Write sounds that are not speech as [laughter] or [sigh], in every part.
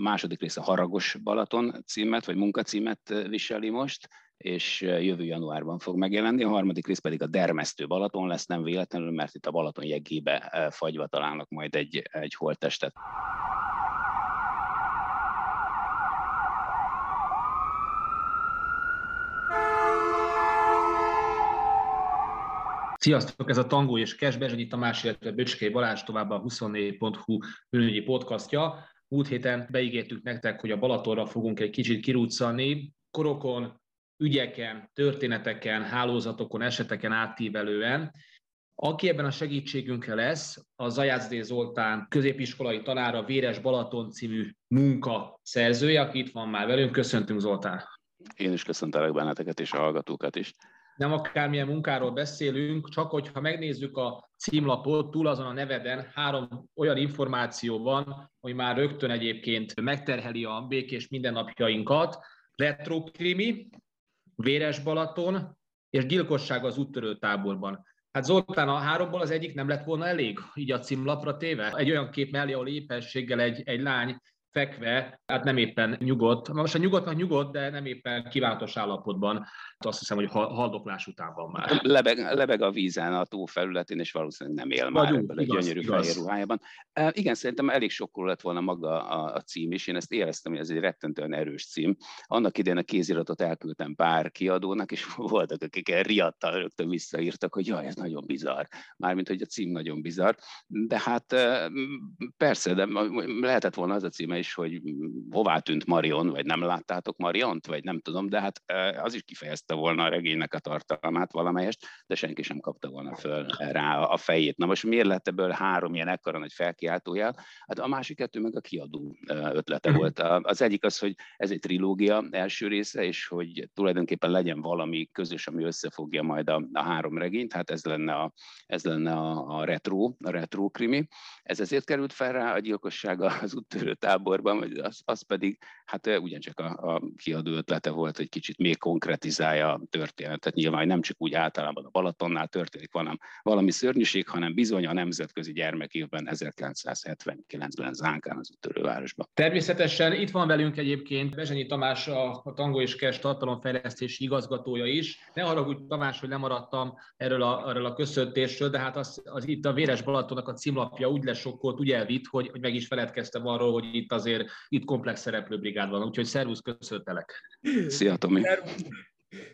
második része Haragos Balaton címet, vagy munkacímet viseli most, és jövő januárban fog megjelenni. A harmadik rész pedig a Dermesztő Balaton lesz, nem véletlenül, mert itt a Balaton jegébe fagyva találnak majd egy, egy holttestet. Sziasztok, ez a Tangó és Kes, Bezsenyi Tamás, illetve Böcskei Balázs tovább a 24.hu bűnügyi podcastja. Múlt héten beígértük nektek, hogy a Balatonra fogunk egy kicsit kirúcani. Korokon, ügyeken, történeteken, hálózatokon, eseteken átívelően. Aki ebben a segítségünkre lesz, a Zajácdé Zoltán középiskolai tanára Véres Balaton című munka szerzője, aki itt van már velünk. Köszöntünk Zoltán! Én is köszöntelek benneteket és a hallgatókat is nem akármilyen munkáról beszélünk, csak hogyha megnézzük a címlapot, túl azon a neveden három olyan információ van, hogy már rögtön egyébként megterheli a békés mindennapjainkat. Retrokrimi, Véres Balaton és gyilkosság az úttörő táborban. Hát Zoltán, a háromból az egyik nem lett volna elég, így a címlapra téve? Egy olyan kép mellé, ahol épességgel egy, egy lány fekve, hát nem éppen nyugodt. Most a nyugodtnak nyugodt, de nem éppen kívánatos állapotban. Azt hiszem, hogy haldoklás után van már. Lebeg, lebeg a vízen a tó felületén, és valószínűleg nem él már ebből a gyönyörű igaz. fehér ruhájában. E, igen, szerintem elég sokkal lett volna maga a, a cím is. Én ezt éreztem, hogy ez egy rettentően erős cím. Annak idején a kéziratot elküldtem pár kiadónak, és [laughs] voltak, akik riadtal rögtön visszaírtak, hogy jaj, ez nagyon bizarr. Mármint, hogy a cím nagyon bizarr. De hát persze, de lehetett volna az a címe is, hogy hová tűnt Marion, vagy nem láttátok Mariont, vagy nem tudom, de hát az is kifejezte volna a regénynek a tartalmát valamelyest, de senki sem kapta volna föl rá a fejét. Na most miért lett ebből három ilyen ekkora nagy felkiáltójel? Hát a másik kettő meg a kiadó ötlete mhm. volt. Az egyik az, hogy ez egy trilógia első része, és hogy tulajdonképpen legyen valami közös, ami összefogja majd a, a három regényt, hát ez lenne a, ez lenne a, a retro, a retro krimi. Ez ezért került fel rá a gyilkosság az úttörő táborban, az, az pedig hát ugyancsak a, a kiadó ötlete volt, hogy kicsit még konkretizálja a történetet. Nyilván nem csak úgy általában a Balatonnál történik valami, valami szörnyűség, hanem bizony a nemzetközi gyermekévben 1979-ben Zánkán az úttörővárosban. Természetesen itt van velünk egyébként Bezsenyi Tamás, a, a Tango és Kes tartalomfejlesztési igazgatója is. Ne haragudj Tamás, hogy lemaradtam erről a, erről a köszöntésről, de hát az, az itt a Véres Balatonnak a címlapja úgy lesokkolt, úgy elvitt, hogy, hogy meg is feledkeztem arról, hogy itt azért itt komplex szereplőbrigád van. Úgyhogy szervusz, köszöntelek. Szia, Tomi.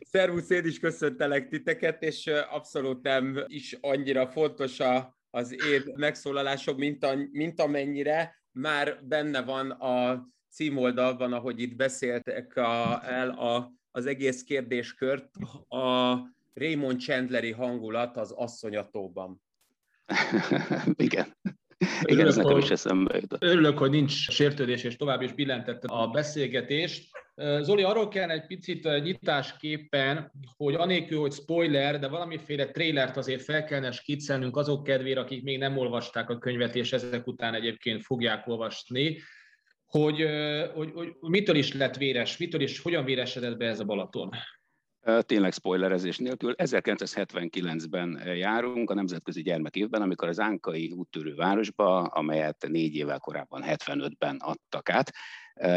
Szervusz, én is köszöntelek titeket, és abszolút nem is annyira fontos a, az én megszólalásom, mint, a, mint amennyire már benne van a címoldalban, ahogy itt beszéltek a, el a, az egész kérdéskört, a Raymond Chandleri hangulat az asszonyatóban. [laughs] Igen. [laughs] Igen, ez nekem is eszembe jutott. Örülök, hogy nincs sértődés, és tovább is billentette a beszélgetést. Zoli, arról kell egy picit nyitásképpen, hogy anélkül, hogy spoiler, de valamiféle trélert azért fel kellene skiccelnünk azok kedvére, akik még nem olvasták a könyvet, és ezek után egyébként fogják olvasni, hogy, hogy, hogy mitől is lett véres, mitől is, hogyan véresedett be ez a Balaton? Tényleg spoilerezés nélkül. 1979-ben járunk, a Nemzetközi Gyermekévben, amikor az Ánkai úttörő városba, amelyet négy évvel korábban 75-ben adtak át,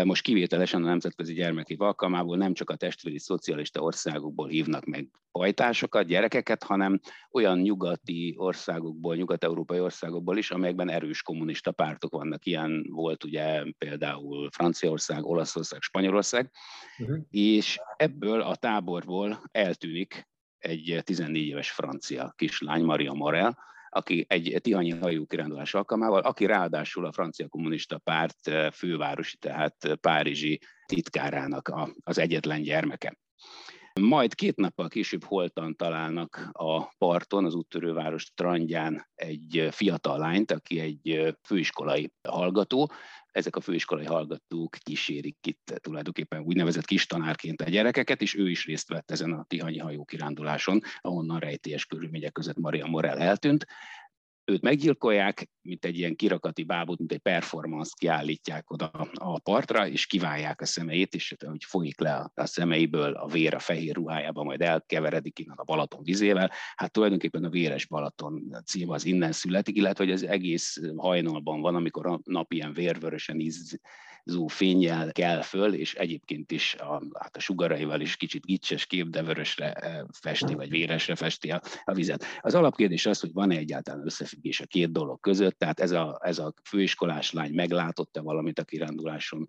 most kivételesen a Nemzetközi Gyermekév alkalmából nem csak a testvéri szocialista országokból hívnak meg pajtásokat, gyerekeket, hanem olyan nyugati országokból, nyugat-európai országokból is, amelyekben erős kommunista pártok vannak. Ilyen volt ugye például Franciaország, Olaszország, Spanyolország, uh-huh. és ebből a táborból eltűnik egy 14 éves francia kislány, Maria Morel, aki egy tihanyi hajú kirándulás alkalmával, aki ráadásul a francia kommunista párt eh, fővárosi, tehát párizsi titkárának az egyetlen gyermeke. Majd két nappal később holtan találnak a parton, az úttörőváros strandján egy fiatal lányt, aki egy főiskolai hallgató. Ezek a főiskolai hallgatók kísérik itt tulajdonképpen úgynevezett kis tanárként a gyerekeket, és ő is részt vett ezen a Tihanyi hajó kiránduláson, ahonnan rejtélyes körülmények között Maria Morel eltűnt őt meggyilkolják, mint egy ilyen kirakati bábút, mint egy performance kiállítják oda a partra, és kiválják a szemeit, és hogy folyik le a szemeiből a vér a fehér ruhájába, majd elkeveredik innen a Balaton vizével. Hát tulajdonképpen a Véres Balaton cím az innen születik, illetve hogy az egész hajnalban van, amikor a nap ilyen vérvörösen íz, zú fényjel kell föl, és egyébként is a, hát a sugaraival is kicsit gicses kép, de vörösre festi, vagy véresre festi a, a vizet. Az alapkérdés az, hogy van-e egyáltalán összefüggés a két dolog között, tehát ez a, ez a főiskolás lány meglátotta valamit a kiránduláson,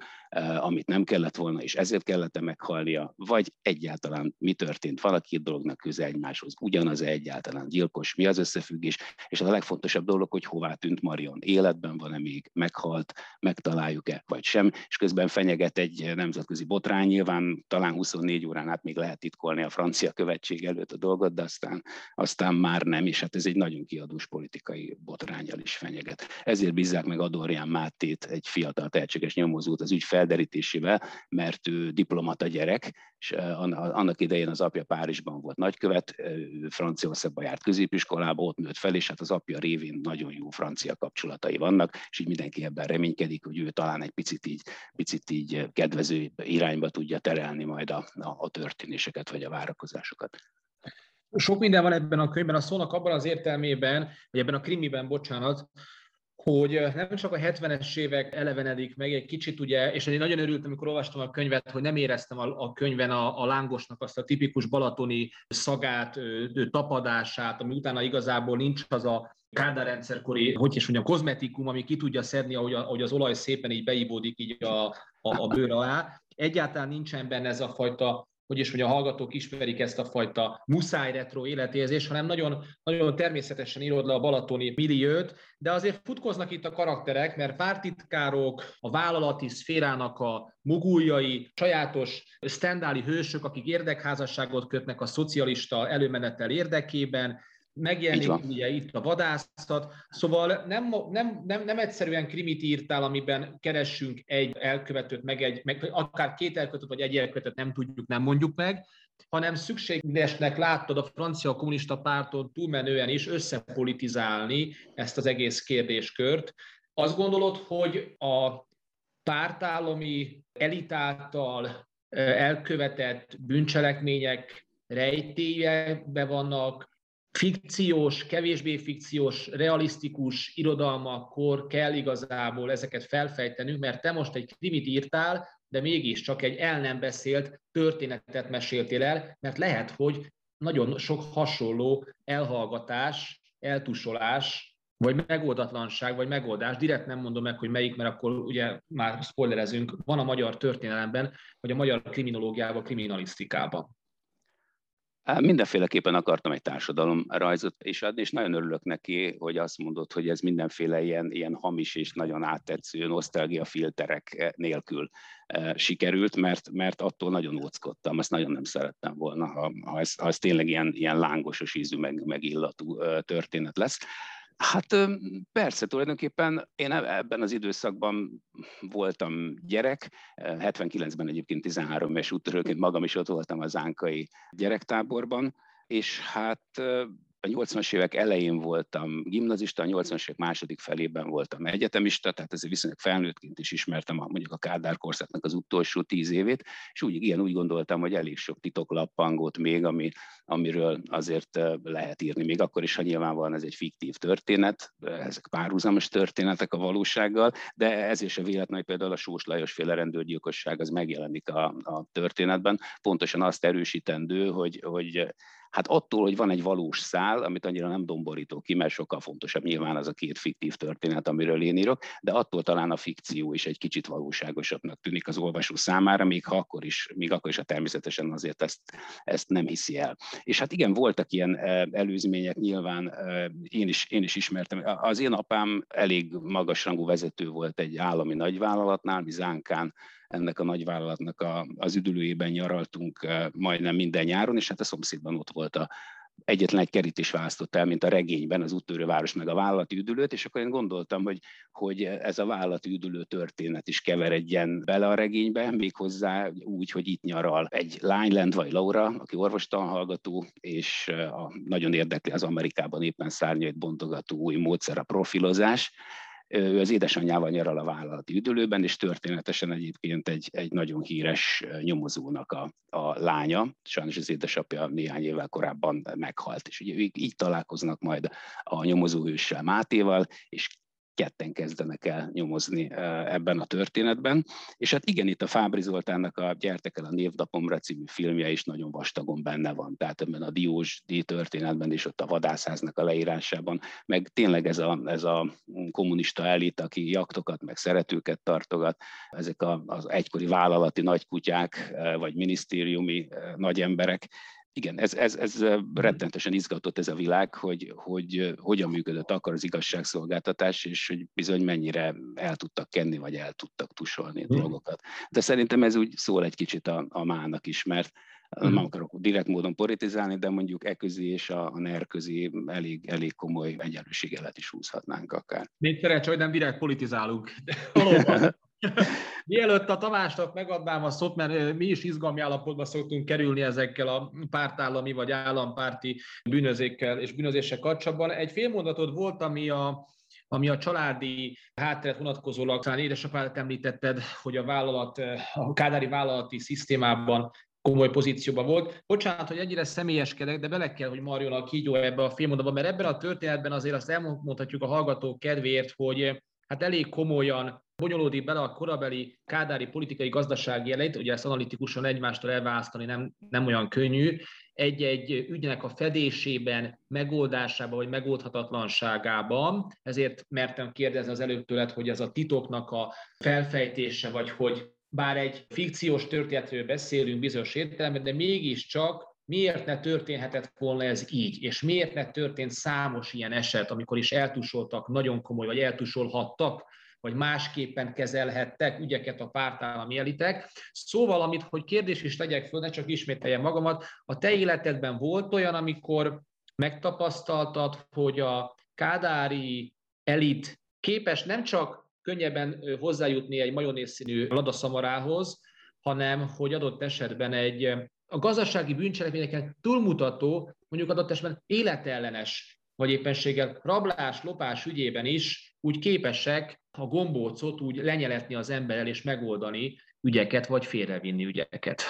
amit nem kellett volna, és ezért kellett meghalnia, vagy egyáltalán mi történt, valaki két dolognak köze egymáshoz, ugyanaz egyáltalán gyilkos, mi az összefüggés, és az a legfontosabb dolog, hogy hová tűnt Marion, életben van-e még, meghalt, megtaláljuk-e, vagy sem, és közben fenyeget egy nemzetközi botrány, nyilván talán 24 órán át még lehet titkolni a francia követség előtt a dolgot, de aztán, aztán már nem, és hát ez egy nagyon kiadós politikai botrányjal is fenyeget. Ezért bízzák meg Adorján Mátét, egy fiatal tehetséges nyomozót az ügy felderítésével, mert ő diplomata gyerek, és annak idején az apja Párizsban volt nagykövet, Franciaországban járt középiskolába, ott nőtt fel, és hát az apja révén nagyon jó francia kapcsolatai vannak, és így mindenki ebben reménykedik, hogy ő talán egy picit így, picit így kedvező irányba tudja terelni majd a, a, a történéseket vagy a várakozásokat. Sok minden van ebben a könyvben, a szónak abban az értelmében, vagy ebben a krimiben, bocsánat, hogy nem csak a 70-es évek elevenedik meg egy kicsit, ugye, és én nagyon örültem, amikor olvastam a könyvet, hogy nem éreztem a, a könyven a, a lángosnak azt a tipikus balatoni szagát, tapadását, ami utána igazából nincs az a Kádár rendszerkori, hogy is mondjam, kozmetikum, ami ki tudja szedni, ahogy, a, ahogy az olaj szépen így beivódik így a, a, a bőr alá. Egyáltalán nincsen benne ez a fajta hogy is, hogy a hallgatók ismerik ezt a fajta muszáj retro életérzés, hanem nagyon, nagyon természetesen írod le a balatoni milliót, de azért futkoznak itt a karakterek, mert pártitkárok, a vállalati szférának a muguljai, sajátos sztendáli hősök, akik érdekházasságot kötnek a szocialista előmenetel érdekében, megjelenik ugye itt a vadászat, szóval nem, nem, nem, nem egyszerűen krimit írtál, amiben keressünk egy elkövetőt, meg, egy, meg akár két elkövetőt, vagy egy elkövetőt nem tudjuk, nem mondjuk meg, hanem szükségesnek láttad a francia kommunista párton túlmenően is összepolitizálni ezt az egész kérdéskört. Azt gondolod, hogy a pártállami elitáltal elkövetett bűncselekmények rejtélyebe vannak, fikciós, kevésbé fikciós, realisztikus irodalmakkor kell igazából ezeket felfejtenünk, mert te most egy krimit írtál, de mégis csak egy el nem beszélt történetet meséltél el, mert lehet, hogy nagyon sok hasonló elhallgatás, eltusolás, vagy megoldatlanság, vagy megoldás, direkt nem mondom meg, hogy melyik, mert akkor ugye már spoilerezünk, van a magyar történelemben, vagy a magyar kriminológiában, kriminalisztikában. Mindenféleképpen akartam egy társadalomrajzot is adni, és nagyon örülök neki, hogy azt mondod, hogy ez mindenféle ilyen, ilyen hamis és nagyon áttetsző nosztalgia filterek nélkül sikerült, mert, mert attól nagyon óckodtam, azt nagyon nem szerettem volna, ha, ha, ez, ha ez tényleg ilyen, ilyen lángosos ízű, meg, meg illatú történet lesz. Hát persze, tulajdonképpen én ebben az időszakban voltam gyerek, 79-ben egyébként 13 éves úttörőként magam is ott voltam az Ánkai gyerektáborban, és hát a 80-as évek elején voltam gimnazista, a 80-as évek második felében voltam egyetemista, tehát ezért viszonylag felnőttként is ismertem a, mondjuk a Kádár korszaknak az utolsó tíz évét, és úgy, igen, úgy gondoltam, hogy elég sok titok lappangot még, ami, amiről azért lehet írni, még akkor is, ha nyilvánvalóan ez egy fiktív történet, ezek párhuzamos történetek a valósággal, de ez is a véletlen, hogy például a Sós Lajos féle rendőrgyilkosság az megjelenik a, a történetben, pontosan azt erősítendő, hogy, hogy Hát attól, hogy van egy valós szál, amit annyira nem domborítok ki, mert sokkal fontosabb nyilván az a két fiktív történet, amiről én írok, de attól talán a fikció is egy kicsit valóságosabbnak tűnik az olvasó számára, még ha akkor is, még akkor is, ha természetesen azért ezt, ezt nem hiszi el. És hát igen, voltak ilyen eh, előzmények, nyilván eh, én is, én is ismertem. Az én apám elég magasrangú vezető volt egy állami nagyvállalatnál, mi ennek a nagyvállalatnak a, az üdülőjében nyaraltunk eh, majdnem minden nyáron, és hát a szomszédban ott volt a, egyetlen egy kerítés választott el, mint a regényben, az úttörő meg a vállalati üdülőt, és akkor én gondoltam, hogy, hogy ez a vállalati üdülő történet is keveredjen bele a regénybe, méghozzá úgy, hogy itt nyaral egy lány, Lendvai Laura, aki orvostanhallgató, és eh, a, nagyon érdekli az Amerikában éppen szárnyait bontogató új módszer a profilozás, ő az édesanyjával nyaral a vállalati üdülőben, és történetesen egyébként egy, egy nagyon híres nyomozónak a, a lánya. Sajnos az édesapja néhány évvel korábban meghalt, és ugye így találkoznak majd a nyomozóhőssel Mátéval, és ketten kezdenek el nyomozni ebben a történetben. És hát igen, itt a Fábri Zoltánnak a Gyertek el a névnapomra című filmje is nagyon vastagon benne van. Tehát ebben a Diós díj történetben is ott a vadászháznak a leírásában, meg tényleg ez a, ez a kommunista elit, aki jaktokat, meg szeretőket tartogat, ezek a, az egykori vállalati nagykutyák, vagy minisztériumi nagy emberek, igen, ez, ez, ez rettentesen izgatott ez a világ, hogy, hogy hogyan működött akkor az igazságszolgáltatás, és hogy bizony mennyire el tudtak kenni, vagy el tudtak tusolni hmm. dolgokat. De szerintem ez úgy szól egy kicsit a, a mának is, mert nem akarok direkt módon politizálni, de mondjuk e közé és a, a NER közé elég, elég komoly egyenlőségelet is húzhatnánk akár. Még szerencsé, hogy nem direkt politizálunk. [laughs] [laughs] [laughs] Mielőtt a Tamásnak megadnám a szót, mert mi is izgalmi állapotba szoktunk kerülni ezekkel a pártállami vagy állampárti bűnözékkel és bűnözések kapcsolatban. Egy félmondatod volt, ami a, ami a családi hátteret vonatkozólag, talán édesapádat említetted, hogy a vállalat, a kádári vállalati szisztémában komoly pozícióban volt. Bocsánat, hogy ennyire személyeskedek, de bele kell, hogy marjon a kígyó ebbe a filmmondatba, mert ebben a történetben azért azt elmondhatjuk a hallgatók kedvéért, hogy hát elég komolyan bonyolódik bele a korabeli kádári politikai gazdasági jelent, ugye ezt analitikusan egymástól elválasztani nem, nem olyan könnyű, egy-egy ügynek a fedésében, megoldásában vagy megoldhatatlanságában, ezért mertem kérdezni az előbb tőled, hogy ez a titoknak a felfejtése, vagy hogy bár egy fikciós történetről beszélünk bizonyos értelemben, de mégiscsak miért ne történhetett volna ez így, és miért ne történt számos ilyen eset, amikor is eltusoltak nagyon komoly, vagy eltusolhattak vagy másképpen kezelhettek ügyeket a pártállami elitek. Szóval, amit, hogy kérdés is tegyek föl, ne csak ismételjem magamat, a te életedben volt olyan, amikor megtapasztaltad, hogy a kádári elit képes nem csak könnyebben hozzájutni egy majonészszínű ladaszamarához, hanem hogy adott esetben egy a gazdasági bűncselekményeken túlmutató, mondjuk adott esetben életellenes, vagy éppenséggel rablás, lopás ügyében is úgy képesek a gombócot úgy lenyeletni az emberrel és megoldani ügyeket, vagy félrevinni ügyeket.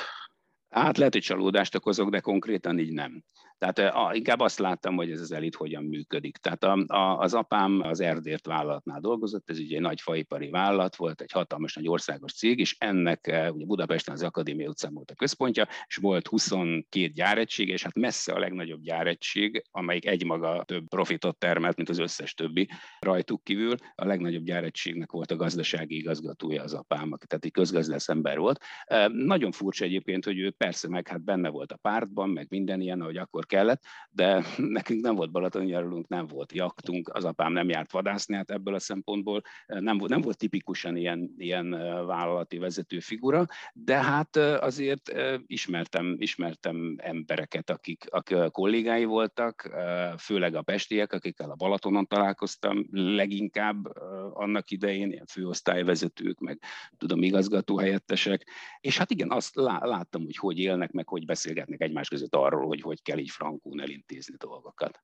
Hát lehet, hogy csalódást okozok, de konkrétan így nem. Tehát a, inkább azt láttam, hogy ez az elit hogyan működik. Tehát a, a, az apám az Erdért vállalatnál dolgozott, ez ugye egy nagy faipari vállalat volt, egy hatalmas nagy országos cég, és ennek ugye Budapesten az Akadémia utcán volt a központja, és volt 22 gyáregység, és hát messze a legnagyobb gyáregység, amelyik egymaga több profitot termelt, mint az összes többi rajtuk kívül. A legnagyobb gyáregységnek volt a gazdasági igazgatója az apám, tehát egy közgazdász ember volt. Nagyon furcsa egyébként, hogy ő persze meg hát benne volt a pártban, meg minden ilyen, ahogy akkor kellett, de [laughs] nekünk nem volt Balatonnyarulunk, nem volt jaktunk, az apám nem járt vadászni, hát ebből a szempontból nem, nem volt tipikusan ilyen, ilyen vállalati vezető figura, de hát azért ismertem, ismertem embereket, akik, akik kollégái voltak, főleg a pestiek, akikkel a Balatonon találkoztam, leginkább annak idején, ilyen főosztályvezetők, meg tudom, igazgatóhelyettesek, és hát igen, azt láttam, hogy hogy élnek, meg hogy beszélgetnek egymás között arról, hogy hogy kell így frankón elintézni dolgokat.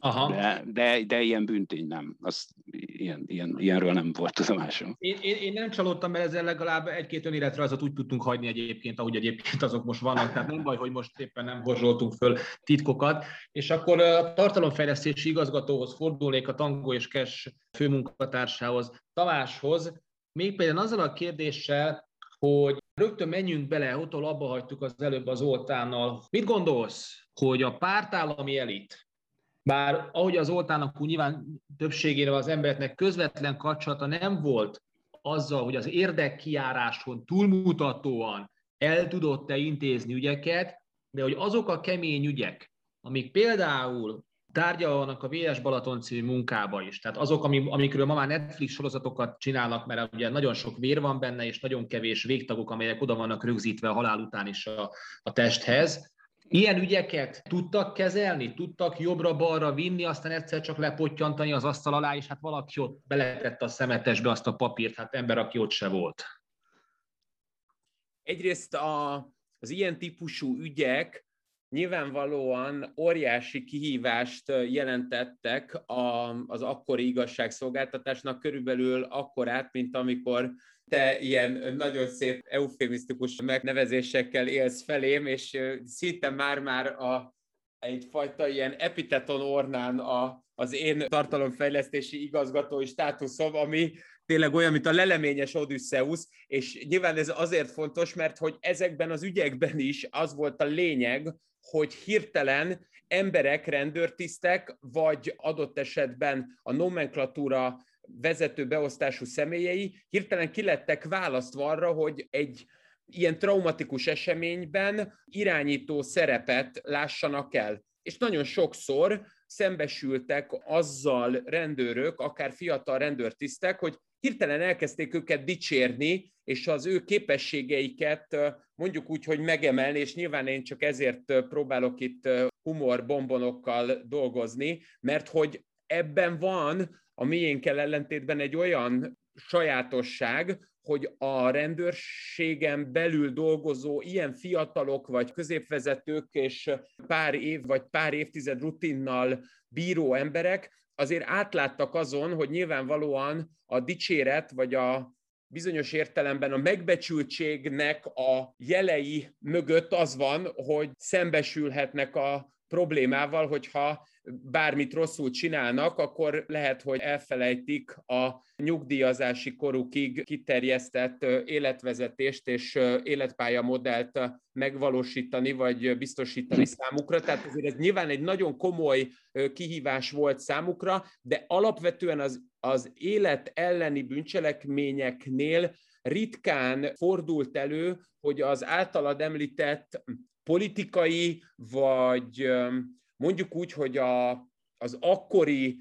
Aha. De, de, de ilyen büntény nem, az, ilyen, ilyen, ilyenről nem volt tudomásom. Én, én, én nem csalódtam, mert ezzel legalább egy-két önéletrajzot úgy tudtunk hagyni egyébként, ahogy egyébként azok most vannak, tehát nem baj, hogy most éppen nem horzsoltunk föl titkokat. És akkor a tartalomfejlesztési igazgatóhoz fordulnék a Tango és Kes főmunkatársához, Tamáshoz, például azzal a kérdéssel, hogy rögtön menjünk bele, ott abba hagytuk az előbb az Oltánnal. Mit gondolsz, hogy a pártállami elit, bár ahogy az Oltának úgy nyilván többségével az embereknek közvetlen kapcsolata nem volt azzal, hogy az érdekkiáráson túlmutatóan el tudott-e intézni ügyeket, de hogy azok a kemény ügyek, amik például tárgyalnak a VS Balaton című munkába is. Tehát azok, amikről ma már Netflix sorozatokat csinálnak, mert ugye nagyon sok vér van benne, és nagyon kevés végtagok, amelyek oda vannak rögzítve a halál után is a, a testhez. Ilyen ügyeket tudtak kezelni, tudtak jobbra-balra vinni, aztán egyszer csak lepottyantani az asztal alá, és hát valaki ott beletette a szemetesbe azt a papírt, hát ember, aki ott se volt. Egyrészt a, az ilyen típusú ügyek nyilvánvalóan óriási kihívást jelentettek a, az akkori igazságszolgáltatásnak körülbelül akkorát, mint amikor te ilyen nagyon szép eufemisztikus megnevezésekkel élsz felém, és szinte már-már a egyfajta ilyen epiteton ornán a, az én tartalomfejlesztési igazgatói státuszom, ami tényleg olyan, mint a leleményes Odysseus, és nyilván ez azért fontos, mert hogy ezekben az ügyekben is az volt a lényeg, hogy hirtelen emberek, rendőrtisztek, vagy adott esetben a nomenklatúra vezető beosztású személyei hirtelen kilettek választva arra, hogy egy ilyen traumatikus eseményben irányító szerepet lássanak el. És nagyon sokszor szembesültek azzal rendőrök, akár fiatal rendőrtisztek, hogy hirtelen elkezdték őket dicsérni, és az ő képességeiket mondjuk úgy, hogy megemelni, és nyilván én csak ezért próbálok itt humorbombonokkal dolgozni, mert hogy ebben van a miénkkel ellentétben egy olyan sajátosság, hogy a rendőrségen belül dolgozó ilyen fiatalok vagy középvezetők és pár év vagy pár évtized rutinnal bíró emberek azért átláttak azon, hogy nyilvánvalóan a dicséret vagy a bizonyos értelemben a megbecsültségnek a jelei mögött az van, hogy szembesülhetnek a problémával, hogyha bármit rosszul csinálnak, akkor lehet, hogy elfelejtik a nyugdíjazási korukig kiterjesztett életvezetést és életpályamodellt megvalósítani, vagy biztosítani számukra. Tehát azért ez nyilván egy nagyon komoly kihívás volt számukra, de alapvetően az, az élet elleni bűncselekményeknél ritkán fordult elő, hogy az általad említett politikai, vagy mondjuk úgy, hogy a, az akkori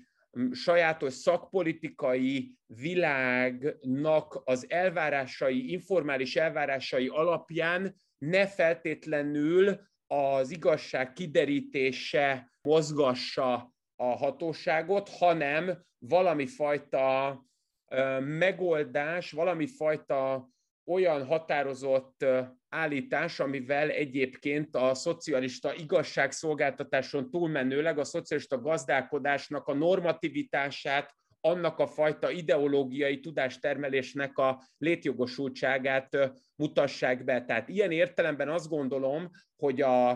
sajátos szakpolitikai világnak az elvárásai, informális elvárásai alapján ne feltétlenül az igazság kiderítése mozgassa a hatóságot, hanem valami fajta megoldás, valami fajta olyan határozott állítás, amivel egyébként a szocialista igazságszolgáltatáson túlmenőleg a szocialista gazdálkodásnak a normativitását, annak a fajta ideológiai tudástermelésnek a létjogosultságát mutassák be. Tehát ilyen értelemben azt gondolom, hogy a,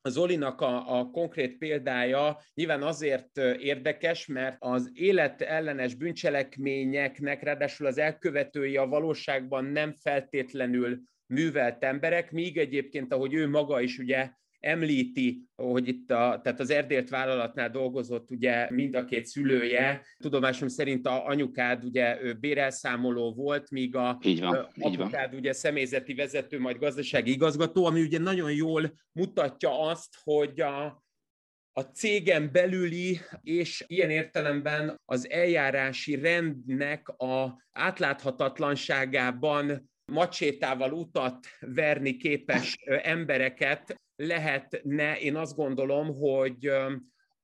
az Olinak a, a konkrét példája nyilván azért érdekes, mert az élet ellenes bűncselekményeknek ráadásul az elkövetői a valóságban nem feltétlenül művelt emberek, míg egyébként, ahogy ő maga is ugye említi, hogy itt a, tehát az Erdélt vállalatnál dolgozott ugye mind a két szülője. Tudomásom szerint a anyukád ugye ő bérelszámoló volt, míg a így van, apukád így van. ugye személyzeti vezető, majd gazdasági igazgató, ami ugye nagyon jól mutatja azt, hogy a, a cégen belüli és ilyen értelemben az eljárási rendnek a átláthatatlanságában macsétával utat verni képes embereket lehetne, én azt gondolom, hogy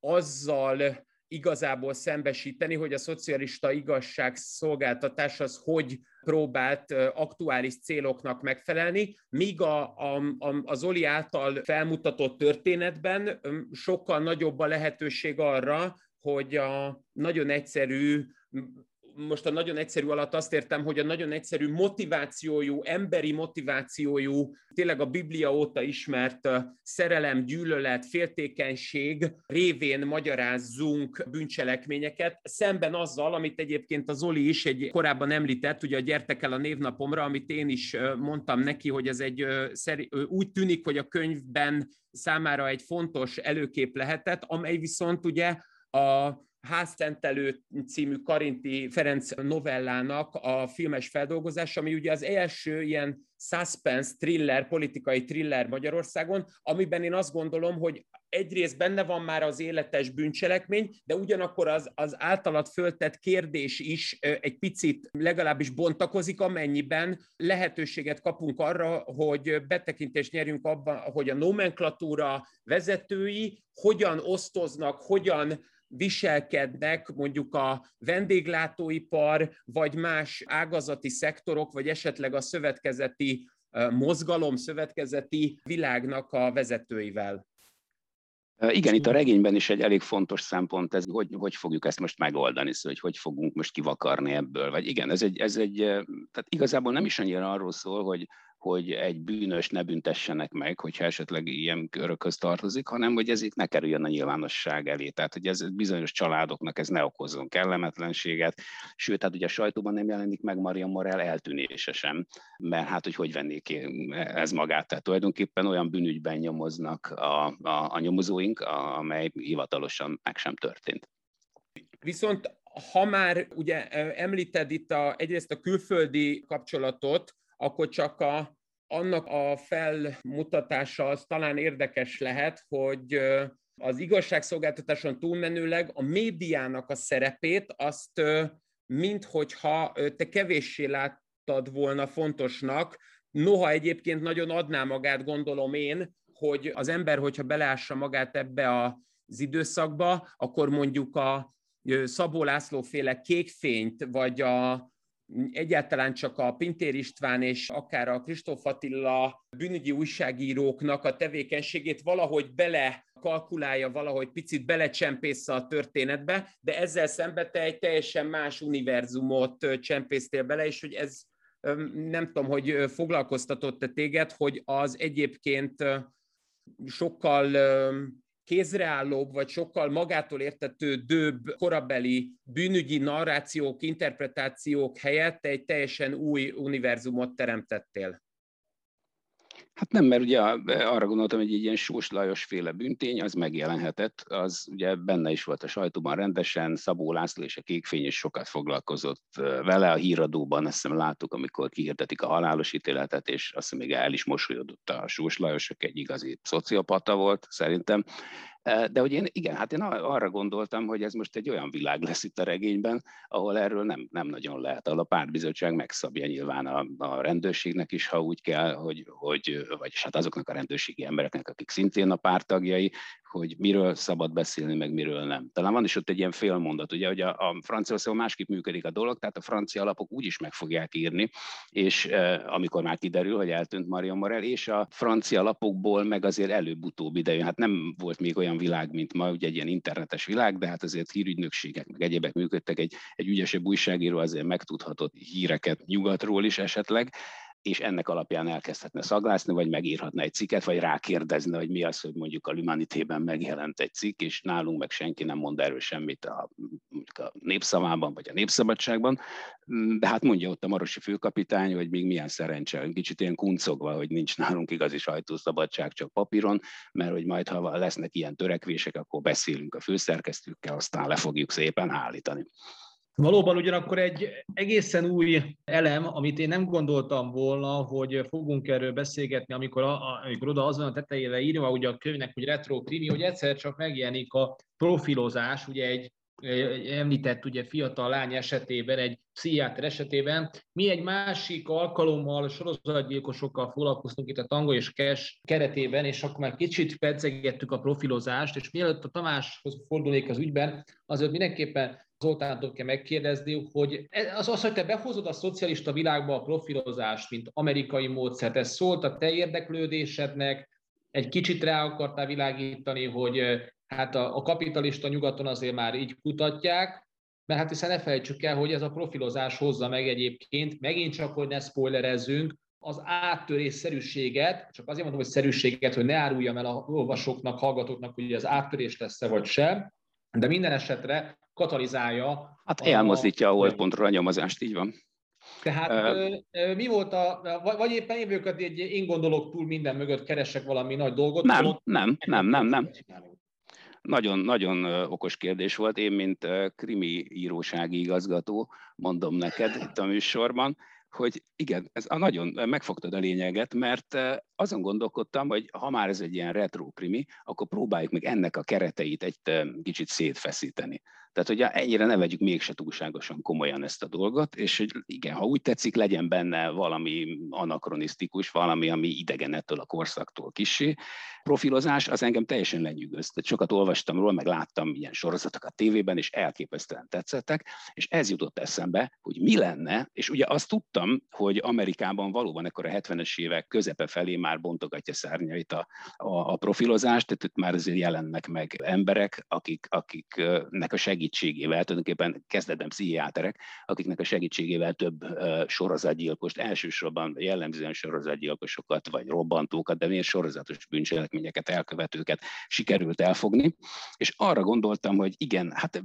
azzal igazából szembesíteni, hogy a szocialista igazságszolgáltatás az hogy próbált aktuális céloknak megfelelni, míg a, a, a, Oli által felmutatott történetben sokkal nagyobb a lehetőség arra, hogy a nagyon egyszerű most a nagyon egyszerű alatt azt értem, hogy a nagyon egyszerű motivációjú, emberi motivációjú, tényleg a Biblia óta ismert szerelem, gyűlölet, féltékenység révén magyarázzunk bűncselekményeket, szemben azzal, amit egyébként az Zoli is egy korábban említett, ugye a gyertek el a névnapomra, amit én is mondtam neki, hogy ez egy úgy tűnik, hogy a könyvben számára egy fontos előkép lehetett, amely viszont ugye a Házszentelő című Karinti Ferenc novellának a filmes feldolgozása, ami ugye az első ilyen suspense thriller, politikai thriller Magyarországon, amiben én azt gondolom, hogy egyrészt benne van már az életes bűncselekmény, de ugyanakkor az, az általad föltett kérdés is egy picit legalábbis bontakozik, amennyiben lehetőséget kapunk arra, hogy betekintést nyerjünk abban, hogy a nomenklatúra vezetői hogyan osztoznak, hogyan viselkednek mondjuk a vendéglátóipar, vagy más ágazati szektorok, vagy esetleg a szövetkezeti mozgalom, szövetkezeti világnak a vezetőivel. Igen, itt a regényben is egy elég fontos szempont ez, hogy hogy fogjuk ezt most megoldani, szóval, hogy hogy fogunk most kivakarni ebből. Vagy igen, ez egy, ez egy tehát igazából nem is annyira arról szól, hogy hogy egy bűnös ne büntessenek meg, hogyha esetleg ilyen körökhöz tartozik, hanem hogy ez itt ne kerüljön a nyilvánosság elé. Tehát, hogy ez bizonyos családoknak ez ne okozzon kellemetlenséget, sőt, hát ugye a sajtóban nem jelenik meg Maria Morel eltűnése sem, mert hát, hogy hogy vennék ez magát. Tehát tulajdonképpen olyan bűnügyben nyomoznak a, a, a nyomozóink, a, amely hivatalosan meg sem történt. Viszont ha már ugye említed itt a, egyrészt a külföldi kapcsolatot, akkor csak a, annak a felmutatása az talán érdekes lehet, hogy az igazságszolgáltatáson túlmenőleg a médiának a szerepét azt minthogyha te kevéssé láttad volna fontosnak, noha egyébként nagyon adná magát, gondolom én, hogy az ember, hogyha beleássa magát ebbe az időszakba, akkor mondjuk a Szabó László féle kékfényt, vagy a egyáltalán csak a Pintér István és akár a Kristóf Attila bűnügyi újságíróknak a tevékenységét valahogy bele kalkulálja, valahogy picit belecsempész a történetbe, de ezzel szemben te egy teljesen más univerzumot csempésztél bele, és hogy ez nem tudom, hogy foglalkoztatott-e téged, hogy az egyébként sokkal kézreállóbb, vagy sokkal magától értetődőbb korabeli bűnügyi narrációk, interpretációk helyett egy teljesen új univerzumot teremtettél. Hát nem, mert ugye arra gondoltam, hogy egy ilyen Sós Lajos féle büntény, az megjelenhetett, az ugye benne is volt a sajtóban rendesen, Szabó László és a Kékfény is sokat foglalkozott vele, a híradóban azt hiszem láttuk, amikor kihirdetik a halálos ítéletet, és azt hiszem még el is mosolyodott a Sós Lajos, aki egy igazi szociopata volt szerintem, de hogy én, igen, hát én arra gondoltam, hogy ez most egy olyan világ lesz itt a regényben, ahol erről nem, nem nagyon lehet. Ahol a pártbizottság megszabja nyilván a, a rendőrségnek is, ha úgy kell, hogy, hogy vagyis hát azoknak a rendőrségi embereknek, akik szintén a pártagjai, hogy miről szabad beszélni, meg miről nem. Talán van is ott egy ilyen félmondat, ugye, hogy a, a Franciaországban másképp működik a dolog, tehát a francia alapok úgy is meg fogják írni, és e, amikor már kiderül, hogy eltűnt Marion Morel, és a francia lapokból meg azért előbb-utóbb idejön. Hát nem volt még olyan világ, mint ma, ugye egy ilyen internetes világ, de hát azért hírügynökségek, meg egyébek működtek, egy, egy ügyesebb újságíró azért megtudhatott híreket nyugatról is esetleg, és ennek alapján elkezdhetne szaglászni, vagy megírhatna egy cikket, vagy rákérdezne, hogy mi az, hogy mondjuk a Lumanitében megjelent egy cikk, és nálunk meg senki nem mond erről semmit a, a népszavában, vagy a népszabadságban. De hát mondja ott a marosi főkapitány, hogy még milyen szerencse, kicsit ilyen kuncogva, hogy nincs nálunk igazi sajtószabadság, csak papíron, mert hogy majd, ha lesznek ilyen törekvések, akkor beszélünk a főszerkesztőkkel, aztán le fogjuk szépen állítani. Valóban ugyanakkor egy egészen új elem, amit én nem gondoltam volna, hogy fogunk erről beszélgetni, amikor, a, amikor oda az van a tetejére írva, ugye a könyvnek, hogy retro krimi, hogy egyszer csak megjelenik a profilozás, ugye egy említett ugye fiatal lány esetében, egy pszichiáter esetében. Mi egy másik alkalommal sorozatgyilkosokkal foglalkoztunk itt a Tango és Kes keretében, és akkor már kicsit pedzegettük a profilozást, és mielőtt a Tamáshoz fordulnék az ügyben, azért mindenképpen Zoltántól kell megkérdezni, hogy az, az, hogy te behozod a szocialista világba a profilozást, mint amerikai módszert, ez szólt a te érdeklődésednek, egy kicsit rá akartál világítani, hogy hát a, a kapitalista nyugaton azért már így kutatják, mert hát hiszen ne felejtsük el, hogy ez a profilozás hozza meg egyébként, megint csak, hogy ne spoilerezzünk, az áttörésszerűséget, csak azért mondom, hogy szerűséget, hogy ne áruljam el a olvasóknak, hallgatóknak, hogy az áttörés lesz-e vagy sem, de minden esetre katalizálja. Hát elmozdítja a, a holdpontról a nyomozást, így van. Tehát uh, mi volt a, vagy éppen évőket egy én gondolok túl minden mögött keresek valami nagy dolgot? Nem, nem, nem, nem, nem. Nagyon, nagyon okos kérdés volt. Én, mint krimi írósági igazgató, mondom neked itt a műsorban, hogy igen, ez a nagyon megfogtad a lényeget, mert azon gondolkodtam, hogy ha már ez egy ilyen retro krimi, akkor próbáljuk meg ennek a kereteit egy kicsit szétfeszíteni. Tehát, hogy ennyire ne vegyük mégse túlságosan komolyan ezt a dolgot, és hogy igen, ha úgy tetszik, legyen benne valami anakronisztikus, valami, ami idegen ettől a korszaktól kisé. Profilozás az engem teljesen lenyűgöz. Tehát sokat olvastam róla, meg láttam ilyen sorozatokat tévében, és elképesztően tetszettek, és ez jutott eszembe, hogy mi lenne, és ugye azt tudtam, hogy Amerikában valóban ekkor a 70-es évek közepe felé már bontogatja szárnyait a, a, a profilozást, tehát itt már azért jelennek meg emberek, akik, akiknek a segítségével, tulajdonképpen kezdetben pszichiáterek, akiknek a segítségével több sorozatgyilkost, elsősorban jellemzően sorozatgyilkosokat, vagy robbantókat, de miért sorozatos bűncselekményeket, elkövetőket sikerült elfogni, és arra gondoltam, hogy igen, hát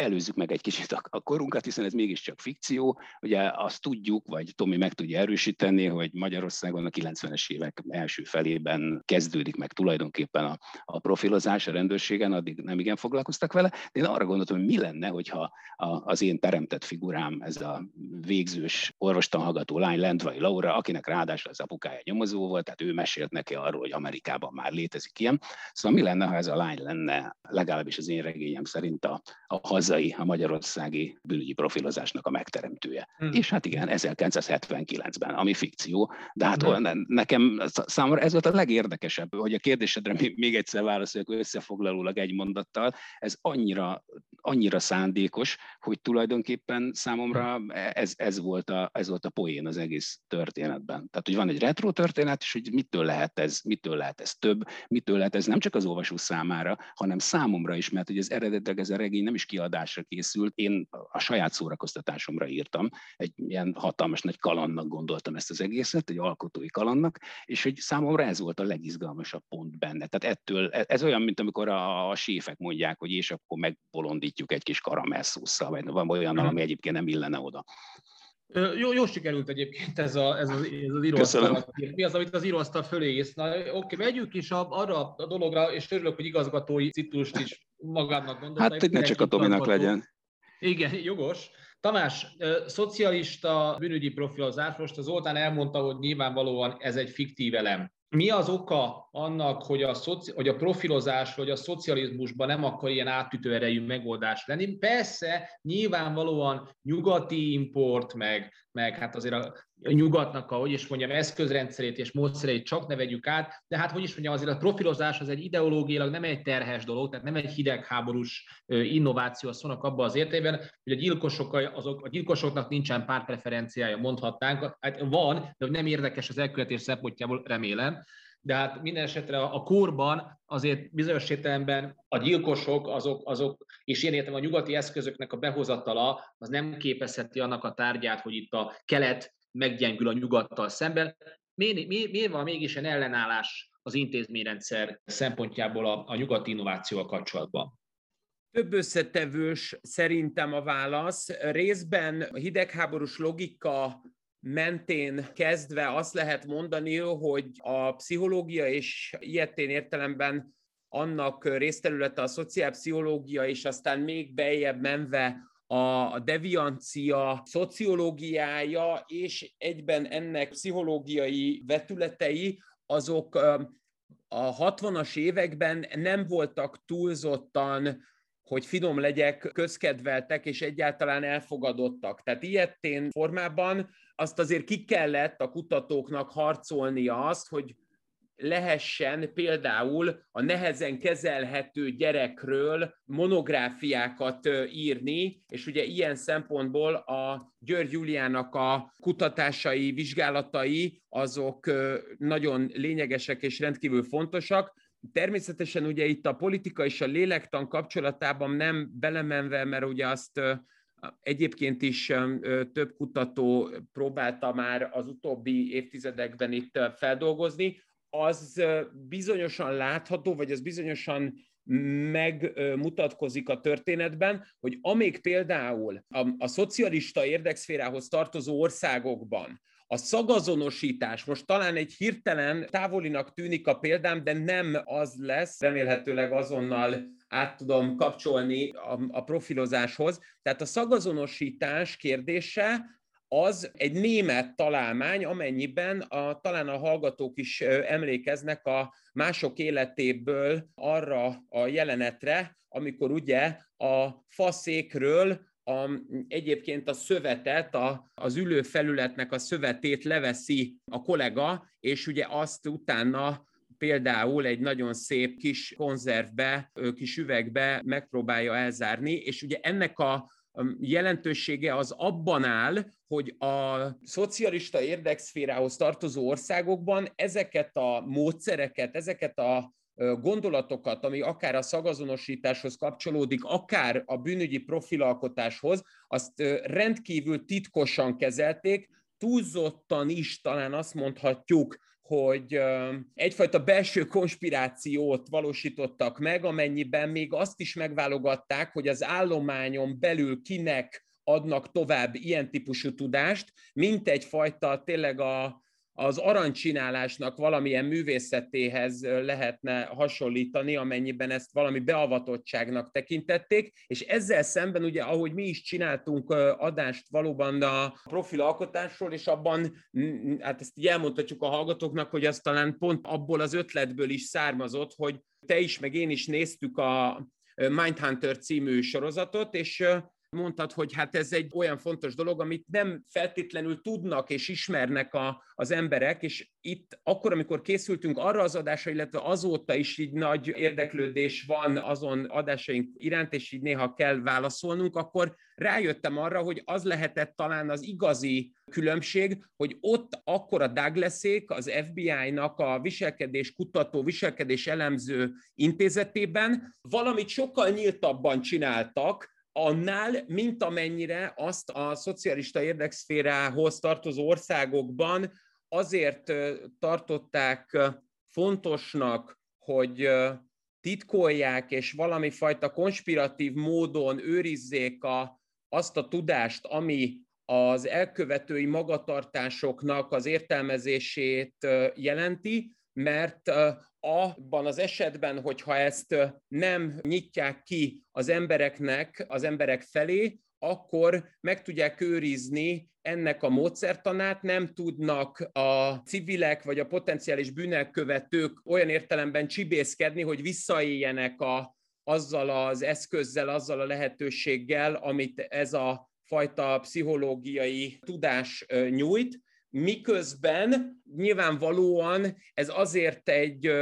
előzzük meg egy kicsit a korunkat, hiszen ez mégiscsak fikció. Ugye azt tudjuk, vagy Tomi meg tudja erősíteni, hogy Magyarországon a 90-es évek első felében kezdődik meg tulajdonképpen a, a profilozás a rendőrségen, addig nem igen foglalkoztak vele. Én arra gondoltam, hogy mi lenne, hogyha a, az én teremtett figurám, ez a végzős orvostanhallgató lány, Lendvai Laura, akinek ráadásul az apukája nyomozó volt, tehát ő mesélt neki arról, hogy Amerikában már létezik ilyen. Szóval mi lenne, ha ez a lány lenne, legalábbis az én regényem szerint a, a hazai, a magyarországi bűnügyi profilozásnak a megteremtője. Hmm. És hát igen, 1979-ben, ami fikció, de hát hmm. nekem számomra ez volt a legérdekesebb, hogy a kérdésedre még egyszer válaszoljak összefoglalólag egy mondattal, ez annyira, annyira szándékos, hogy tulajdonképpen számomra ez, ez, volt a, ez volt a poén az egész történetben. Tehát, hogy van egy retro történet, és hogy mitől lehet ez, mitől lehet ez több, mitől lehet ez nem csak az olvasó számára, hanem számomra is, mert hogy ez eredetileg ez a regény nem is kiadásra készült, én a saját szórakoztatásomra írtam, egy ilyen hatalmas nagy kalannak gondoltam ezt az egészet, egy alkotói kalannak, és hogy számomra ez volt a legizgalmasabb pont benne. Tehát ettől, ez olyan, mint amikor a, a séfek mondják, hogy és akkor megbolondítjuk egy kis karamellszósszal, vagy van olyan, mhm. ami egyébként nem illene oda. Jó, jó sikerült egyébként ez, a, ez, az, ez az íróasztal. Mi az, amit az íróasztal fölé ész? Na, oké, megyünk is a, arra a dologra, és örülök, hogy igazgatói ciklust is magának gondolta. Hát, hogy ne csak a Tominak legyen. Igen, [laughs] jogos. Tamás, szocialista bűnügyi profilozás, most az Zoltán elmondta, hogy nyilvánvalóan ez egy fiktív elem mi az oka annak, hogy a, szoci, hogy a profilozás vagy a szocializmusban nem akar ilyen átütő erejű megoldás lenni? Persze, nyilvánvalóan nyugati import, meg, meg hát azért a nyugatnak a, hogy is mondjam, eszközrendszerét és módszereit csak ne vegyük át, de hát hogy is mondjam, azért a profilozás az egy ideológiailag nem egy terhes dolog, tehát nem egy hidegháborús innováció a szónak abban az értében, hogy a, gyilkosok, azok, a gyilkosoknak nincsen pártpreferenciája, mondhatnánk, hát van, de nem érdekes az elkövetés szempontjából, remélem, de hát minden esetre a korban azért bizonyos értelemben a gyilkosok, azok, azok, és én értem a nyugati eszközöknek a behozatala, az nem képezheti annak a tárgyát, hogy itt a kelet meggyengül a nyugattal szemben. Miért, miért, miért van mégis egy ellenállás az intézményrendszer szempontjából a, a nyugati innovációval kapcsolatban? Több összetevős szerintem a válasz. Részben a hidegháborús logika mentén kezdve azt lehet mondani, hogy a pszichológia és ilyetén értelemben annak részterülete a szociálpszichológia, és aztán még beljebb menve a deviancia szociológiája, és egyben ennek pszichológiai vetületei, azok a 60-as években nem voltak túlzottan hogy finom legyek, közkedveltek és egyáltalán elfogadottak. Tehát ilyetén formában azt azért ki kellett a kutatóknak harcolnia azt, hogy lehessen például a nehezen kezelhető gyerekről monográfiákat írni, és ugye ilyen szempontból a György Juliának a kutatásai, vizsgálatai azok nagyon lényegesek és rendkívül fontosak. Természetesen ugye itt a politika és a lélektan kapcsolatában nem belemenve, mert ugye azt Egyébként is több kutató próbálta már az utóbbi évtizedekben itt feldolgozni, az bizonyosan látható, vagy az bizonyosan megmutatkozik a történetben, hogy amíg például a, a szocialista érdekszférához tartozó országokban a szagazonosítás, most talán egy hirtelen távolinak tűnik a példám, de nem az lesz, remélhetőleg azonnal át tudom kapcsolni a, a profilozáshoz. Tehát a szagazonosítás kérdése az egy német találmány, amennyiben a, talán a hallgatók is emlékeznek a mások életéből arra a jelenetre, amikor ugye a faszékről a, egyébként a szövetet, a, az ülő felületnek a szövetét leveszi a kollega, és ugye azt utána például egy nagyon szép kis konzervbe, kis üvegbe megpróbálja elzárni, és ugye ennek a jelentősége az abban áll, hogy a szocialista érdekszférához tartozó országokban ezeket a módszereket, ezeket a gondolatokat, ami akár a szagazonosításhoz kapcsolódik, akár a bűnügyi profilalkotáshoz, azt rendkívül titkosan kezelték, túlzottan is talán azt mondhatjuk, hogy egyfajta belső konspirációt valósítottak meg, amennyiben még azt is megválogatták, hogy az állományon belül kinek adnak tovább ilyen típusú tudást, mint egyfajta tényleg a, az arancsinálásnak valamilyen művészetéhez lehetne hasonlítani, amennyiben ezt valami beavatottságnak tekintették, és ezzel szemben ugye, ahogy mi is csináltunk adást valóban a profil alkotásról, és abban, hát ezt így elmondhatjuk a hallgatóknak, hogy az talán pont abból az ötletből is származott, hogy te is, meg én is néztük a Mindhunter című sorozatot, és mondtad, hogy hát ez egy olyan fontos dolog, amit nem feltétlenül tudnak és ismernek a, az emberek, és itt akkor, amikor készültünk arra az adásra, illetve azóta is így nagy érdeklődés van azon adásaink iránt, és így néha kell válaszolnunk, akkor rájöttem arra, hogy az lehetett talán az igazi különbség, hogy ott akkor a Douglasék az FBI-nak a viselkedés kutató, viselkedés elemző intézetében valamit sokkal nyíltabban csináltak, annál, mint amennyire azt a szocialista érdekszférához tartozó országokban azért tartották fontosnak, hogy titkolják és valami fajta konspiratív módon őrizzék a, azt a tudást, ami az elkövetői magatartásoknak az értelmezését jelenti, mert abban az esetben, hogyha ezt nem nyitják ki az embereknek, az emberek felé, akkor meg tudják őrizni ennek a módszertanát, nem tudnak a civilek vagy a potenciális bűnelkövetők olyan értelemben csibészkedni, hogy visszaéljenek a, azzal az eszközzel, azzal a lehetőséggel, amit ez a fajta pszichológiai tudás nyújt, miközben nyilvánvalóan ez azért egy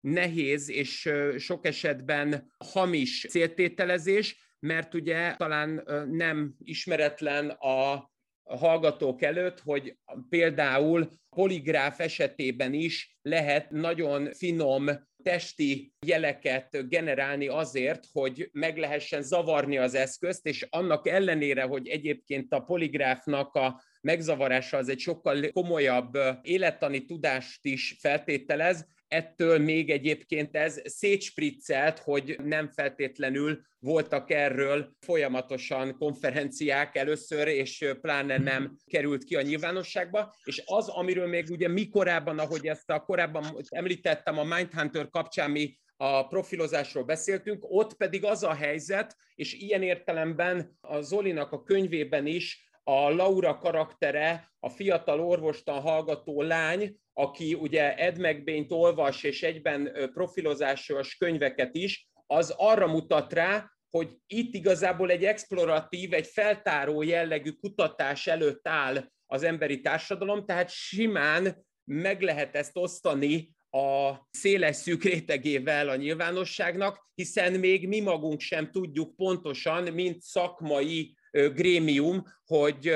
nehéz és sok esetben hamis céltételezés, mert ugye talán nem ismeretlen a hallgatók előtt, hogy például poligráf esetében is lehet nagyon finom testi jeleket generálni azért, hogy meg lehessen zavarni az eszközt, és annak ellenére, hogy egyébként a poligráfnak a megzavarása az egy sokkal komolyabb élettani tudást is feltételez, ettől még egyébként ez szétspriccelt, hogy nem feltétlenül voltak erről folyamatosan konferenciák először, és pláne nem került ki a nyilvánosságba, és az, amiről még ugye mi korábban, ahogy ezt a korábban említettem a Mindhunter kapcsán, mi a profilozásról beszéltünk, ott pedig az a helyzet, és ilyen értelemben a Zolinak a könyvében is a Laura karaktere, a fiatal orvostan hallgató lány, aki ugye Ed McBain-t olvas, és egyben profilozásos könyveket is, az arra mutat rá, hogy itt igazából egy exploratív, egy feltáró jellegű kutatás előtt áll az emberi társadalom, tehát simán meg lehet ezt osztani a széles szűk rétegével a nyilvánosságnak, hiszen még mi magunk sem tudjuk pontosan, mint szakmai grémium, hogy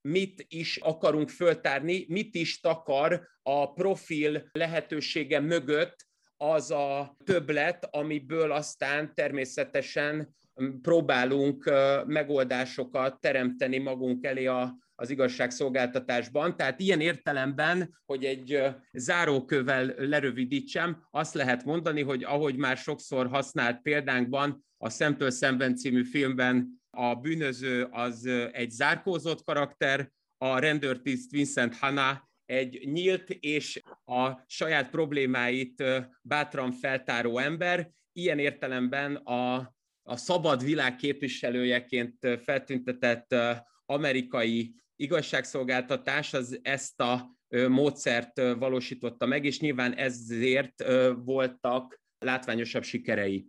mit is akarunk föltárni, mit is takar a profil lehetősége mögött az a többlet, amiből aztán természetesen próbálunk megoldásokat teremteni magunk elé a, az igazságszolgáltatásban. Tehát ilyen értelemben, hogy egy zárókövel lerövidítsem, azt lehet mondani, hogy ahogy már sokszor használt példánkban, a Szemtől szemben című filmben a bűnöző az egy zárkózott karakter, a rendőrtiszt Vincent Hanna egy nyílt és a saját problémáit bátran feltáró ember, ilyen értelemben a, a szabad világ képviselőjeként feltüntetett amerikai igazságszolgáltatás az ezt a módszert valósította meg, és nyilván ezért voltak látványosabb sikerei.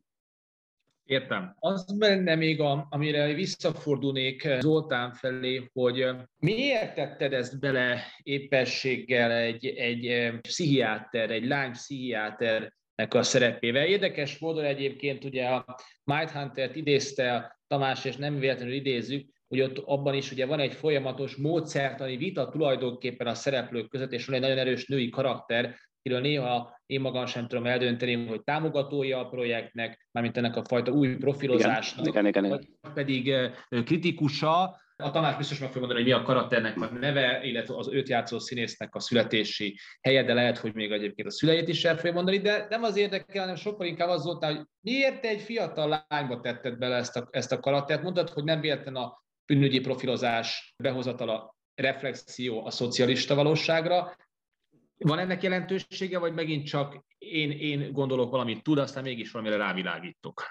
Értem. Az benne még, a, amire visszafordulnék Zoltán felé, hogy miért tetted ezt bele épességgel egy, egy pszichiáter, egy lány pszichiáter a szerepével. Érdekes módon egyébként ugye a Mindhunter-t idézte Tamás, és nem véletlenül idézzük, hogy ott abban is ugye van egy folyamatos módszertani vita tulajdonképpen a szereplők között, és van egy nagyon erős női karakter, akiről néha én magam sem tudom eldönteni, hogy támogatója a projektnek, mármint ennek a fajta új profilozásnak, igen, igen, igen, igen. pedig kritikusa, a Tamás biztos meg fogja mondani, hogy mi a karakternek a neve, illetve az őt játszó színésznek a születési helye, de lehet, hogy még egyébként a szüleit is el fogja mondani, de nem az érdekel, hanem sokkal inkább az volt, hogy miért egy fiatal lányba tetted bele ezt a, ezt a karaktert. Mondtad, hogy nem véletlen a bűnügyi profilozás behozatala reflexió a szocialista valóságra. Van ennek jelentősége, vagy megint csak én, én gondolok valamit tud, aztán mégis valamire rávilágítok?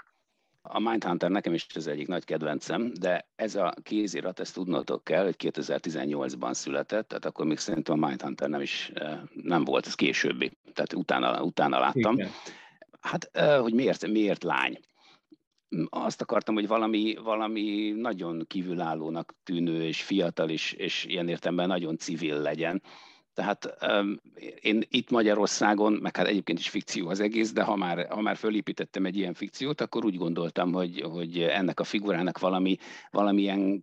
A Mindhunter nekem is az egyik nagy kedvencem, de ez a kézirat, ezt tudnotok kell, hogy 2018-ban született, tehát akkor még szerintem a Mindhunter nem is eh, nem volt, ez későbbi, tehát utána, utána láttam. Igen. Hát, eh, hogy miért, miért lány? Azt akartam, hogy valami, valami nagyon kívülállónak tűnő és fiatal is, és ilyen értelemben nagyon civil legyen tehát um, én itt Magyarországon, meg hát egyébként is fikció az egész, de ha már, ha már fölépítettem egy ilyen fikciót, akkor úgy gondoltam, hogy, hogy ennek a figurának valami, valamilyen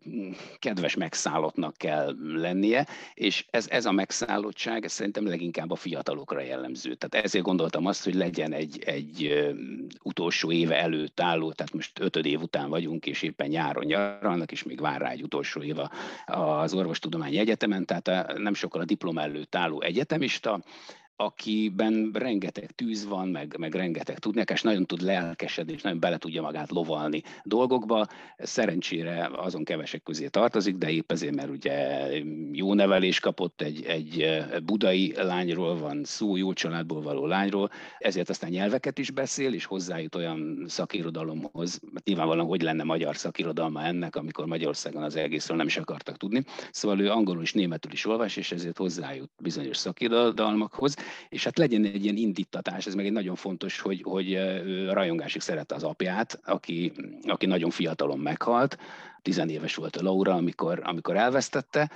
kedves megszállottnak kell lennie, és ez, ez a megszállottság ez szerintem leginkább a fiatalokra jellemző. Tehát ezért gondoltam azt, hogy legyen egy, egy utolsó éve előtt álló, tehát most ötöd év után vagyunk, és éppen nyáron nyaralnak, és még vár rá egy utolsó év az Orvostudományi Egyetemen, tehát nem sokkal a diplom előtt előtt álló egyetemista, akiben rengeteg tűz van, meg, meg rengeteg tudni, és nagyon tud lelkesedni, és nagyon bele tudja magát lovalni dolgokba. Szerencsére azon kevesek közé tartozik, de épp ezért, mert ugye jó nevelés kapott egy, egy budai lányról, van szó, jó családból való lányról, ezért aztán nyelveket is beszél, és hozzájut olyan szakirodalomhoz, mert nyilvánvalóan hogy lenne magyar szakirodalma ennek, amikor Magyarországon az egészről nem is akartak tudni. Szóval ő angolul és németül is olvas, és ezért hozzájut bizonyos szakirodalmakhoz, és hát legyen egy ilyen indítatás, ez meg egy nagyon fontos, hogy, hogy rajongásig szerette az apját, aki, aki nagyon fiatalon meghalt, tizenéves volt a Laura, amikor, amikor elvesztette,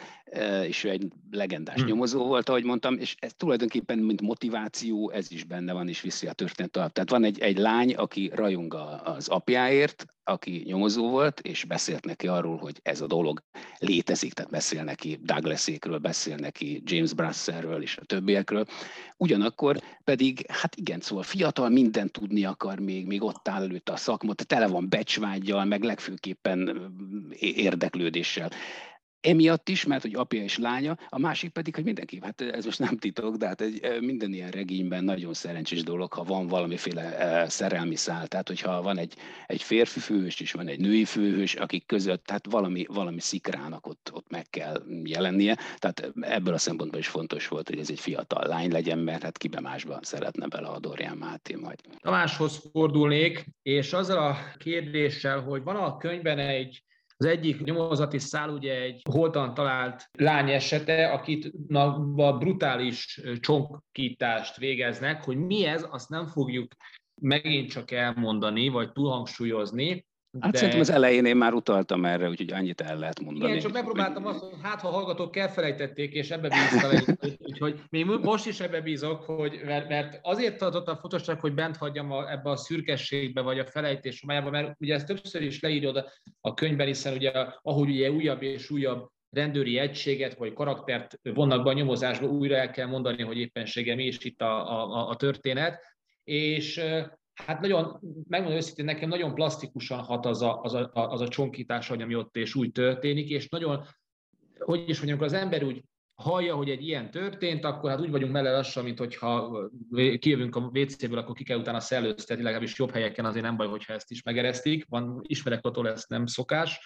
és ő egy legendás hmm. nyomozó volt, ahogy mondtam, és ez tulajdonképpen, mint motiváció, ez is benne van, és viszi a történet tovább. Tehát van egy, egy lány, aki rajong az apjáért, aki nyomozó volt, és beszélt neki arról, hogy ez a dolog létezik, tehát beszél neki Douglasékről, beszél neki James Brasserről és a többiekről. Ugyanakkor pedig, hát igen, szóval fiatal, mindent tudni akar még, még ott áll előtt a szakmot, tele van becsvágyjal, meg legfőképpen érdeklődéssel. Emiatt is, mert hogy apja és lánya, a másik pedig, hogy mindenki, hát ez most nem titok, de hát egy, minden ilyen regényben nagyon szerencsés dolog, ha van valamiféle szerelmi szál, tehát hogyha van egy, egy férfi főhős és van egy női főhős, akik között, tehát valami, valami szikrának ott, ott meg kell jelennie, tehát ebből a szempontból is fontos volt, hogy ez egy fiatal lány legyen, mert hát kibe másban szeretne bele a Dorian Máté majd. Tamáshoz fordulnék, és azzal a kérdéssel, hogy van a könyvben egy az egyik nyomozati szál ugye egy holtan talált lány esete, akit a brutális csonkítást végeznek, hogy mi ez, azt nem fogjuk megint csak elmondani, vagy túlhangsúlyozni, Hát de... szerintem az elején én már utaltam erre, úgyhogy annyit el lehet mondani. Igen, csak megpróbáltam azt, hogy hát ha hallgatók elfelejtették, és ebbe bíztam, úgyhogy még most is ebbe bízok, hogy, mert, mert azért tartottam fontosnak, hogy bent hagyjam a, ebbe a szürkességbe, vagy a felejtés májába, mert ugye ezt többször is leírod a könyvben, hiszen ugye ahogy ugye újabb és újabb rendőri egységet vagy karaktert vonnak be a nyomozásba, újra el kell mondani, hogy éppensége mi is itt a, a, a történet, és Hát nagyon, megmondom őszintén, nekem nagyon plastikusan hat az a, az a, az a csonkítás, ami ott és úgy történik, és nagyon, hogy is mondjam, az ember úgy hallja, hogy egy ilyen történt, akkor hát úgy vagyunk mele lassan, mint hogyha kijövünk a WC-ből, akkor ki kell utána szellőztetni, legalábbis jobb helyeken azért nem baj, hogyha ezt is megeresztik. Van, ismerek attól, ez nem szokás.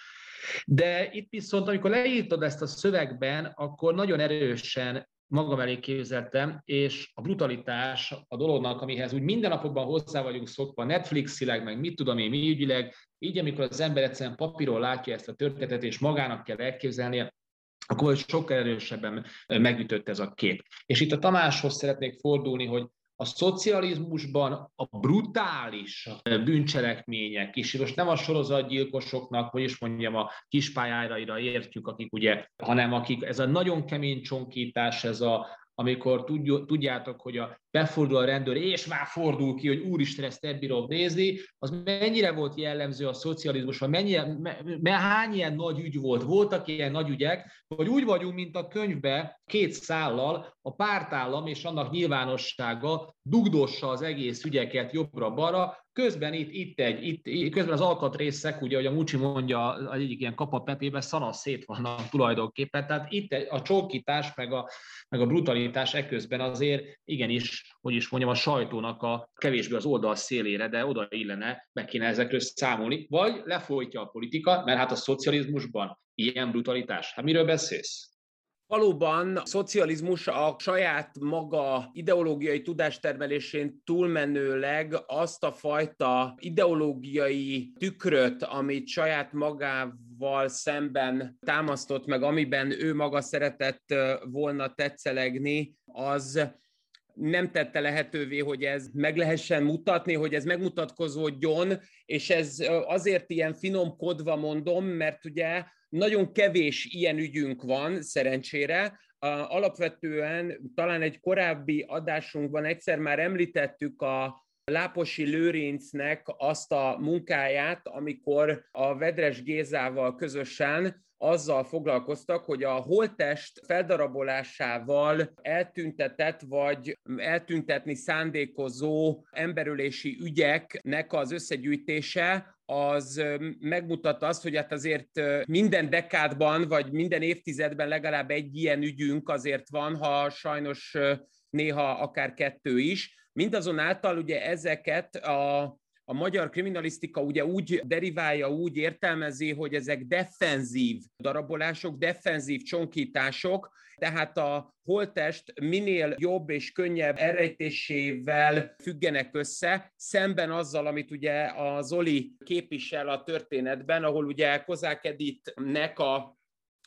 De itt viszont, amikor leírtad ezt a szövegben, akkor nagyon erősen magam elé képzeltem, és a brutalitás a dolognak, amihez úgy mindennapokban hozzá vagyunk szokva, Netflixileg, meg mit tudom én, mi ügyileg, így amikor az ember egyszerűen papíron látja ezt a történetet, és magának kell elképzelnie, akkor sokkal erősebben megütött ez a kép. És itt a Tamáshoz szeretnék fordulni, hogy a szocializmusban a brutális bűncselekmények is, most nem a sorozatgyilkosoknak, hogy is mondjam, a kispályáira értjük, akik ugye, hanem akik, ez a nagyon kemény csonkítás, ez a, amikor tudjátok, hogy a befordul a rendőr, és már fordul ki, hogy úristen, ezt nem nézni, az mennyire volt jellemző a szocializmusban, mennyire, me, hány ilyen nagy ügy volt, voltak ilyen nagy ügyek, vagy úgy vagyunk, mint a könyvbe, két szállal, a pártállam és annak nyilvánossága dugdossa az egész ügyeket jobbra-balra, közben itt, itt egy, itt, közben az alkatrészek, ugye, hogy a Mucsi mondja, az egyik ilyen kapapepében szanasz szét vannak tulajdonképpen, tehát itt a csókítás, meg a, meg a brutalitás eközben azért igenis, hogy is mondjam, a sajtónak a kevésbé az oldal szélére, de oda illene, meg kéne ezekről számolni, vagy lefolytja a politika, mert hát a szocializmusban ilyen brutalitás. Hát miről beszélsz? Valóban a szocializmus a saját maga ideológiai tudástermelésén túlmenőleg azt a fajta ideológiai tükröt, amit saját magával szemben támasztott meg, amiben ő maga szeretett volna tetszelegni, az nem tette lehetővé, hogy ez meg lehessen mutatni, hogy ez megmutatkozódjon, és ez azért ilyen finomkodva mondom, mert ugye nagyon kevés ilyen ügyünk van, szerencsére. Alapvetően talán egy korábbi adásunkban egyszer már említettük a Láposi Lőrincnek azt a munkáját, amikor a Vedres Gézával közösen azzal foglalkoztak, hogy a holtest feldarabolásával eltüntetett vagy eltüntetni szándékozó emberülési ügyeknek az összegyűjtése az megmutatta azt, hogy hát azért minden dekádban, vagy minden évtizedben legalább egy ilyen ügyünk azért van, ha sajnos néha akár kettő is. Mindazonáltal ugye ezeket a a magyar kriminalisztika ugye úgy deriválja, úgy értelmezi, hogy ezek defenzív darabolások, defenzív csonkítások, tehát a holtest minél jobb és könnyebb elrejtésével függenek össze, szemben azzal, amit ugye a Zoli képvisel a történetben, ahol ugye Kozák Editnek a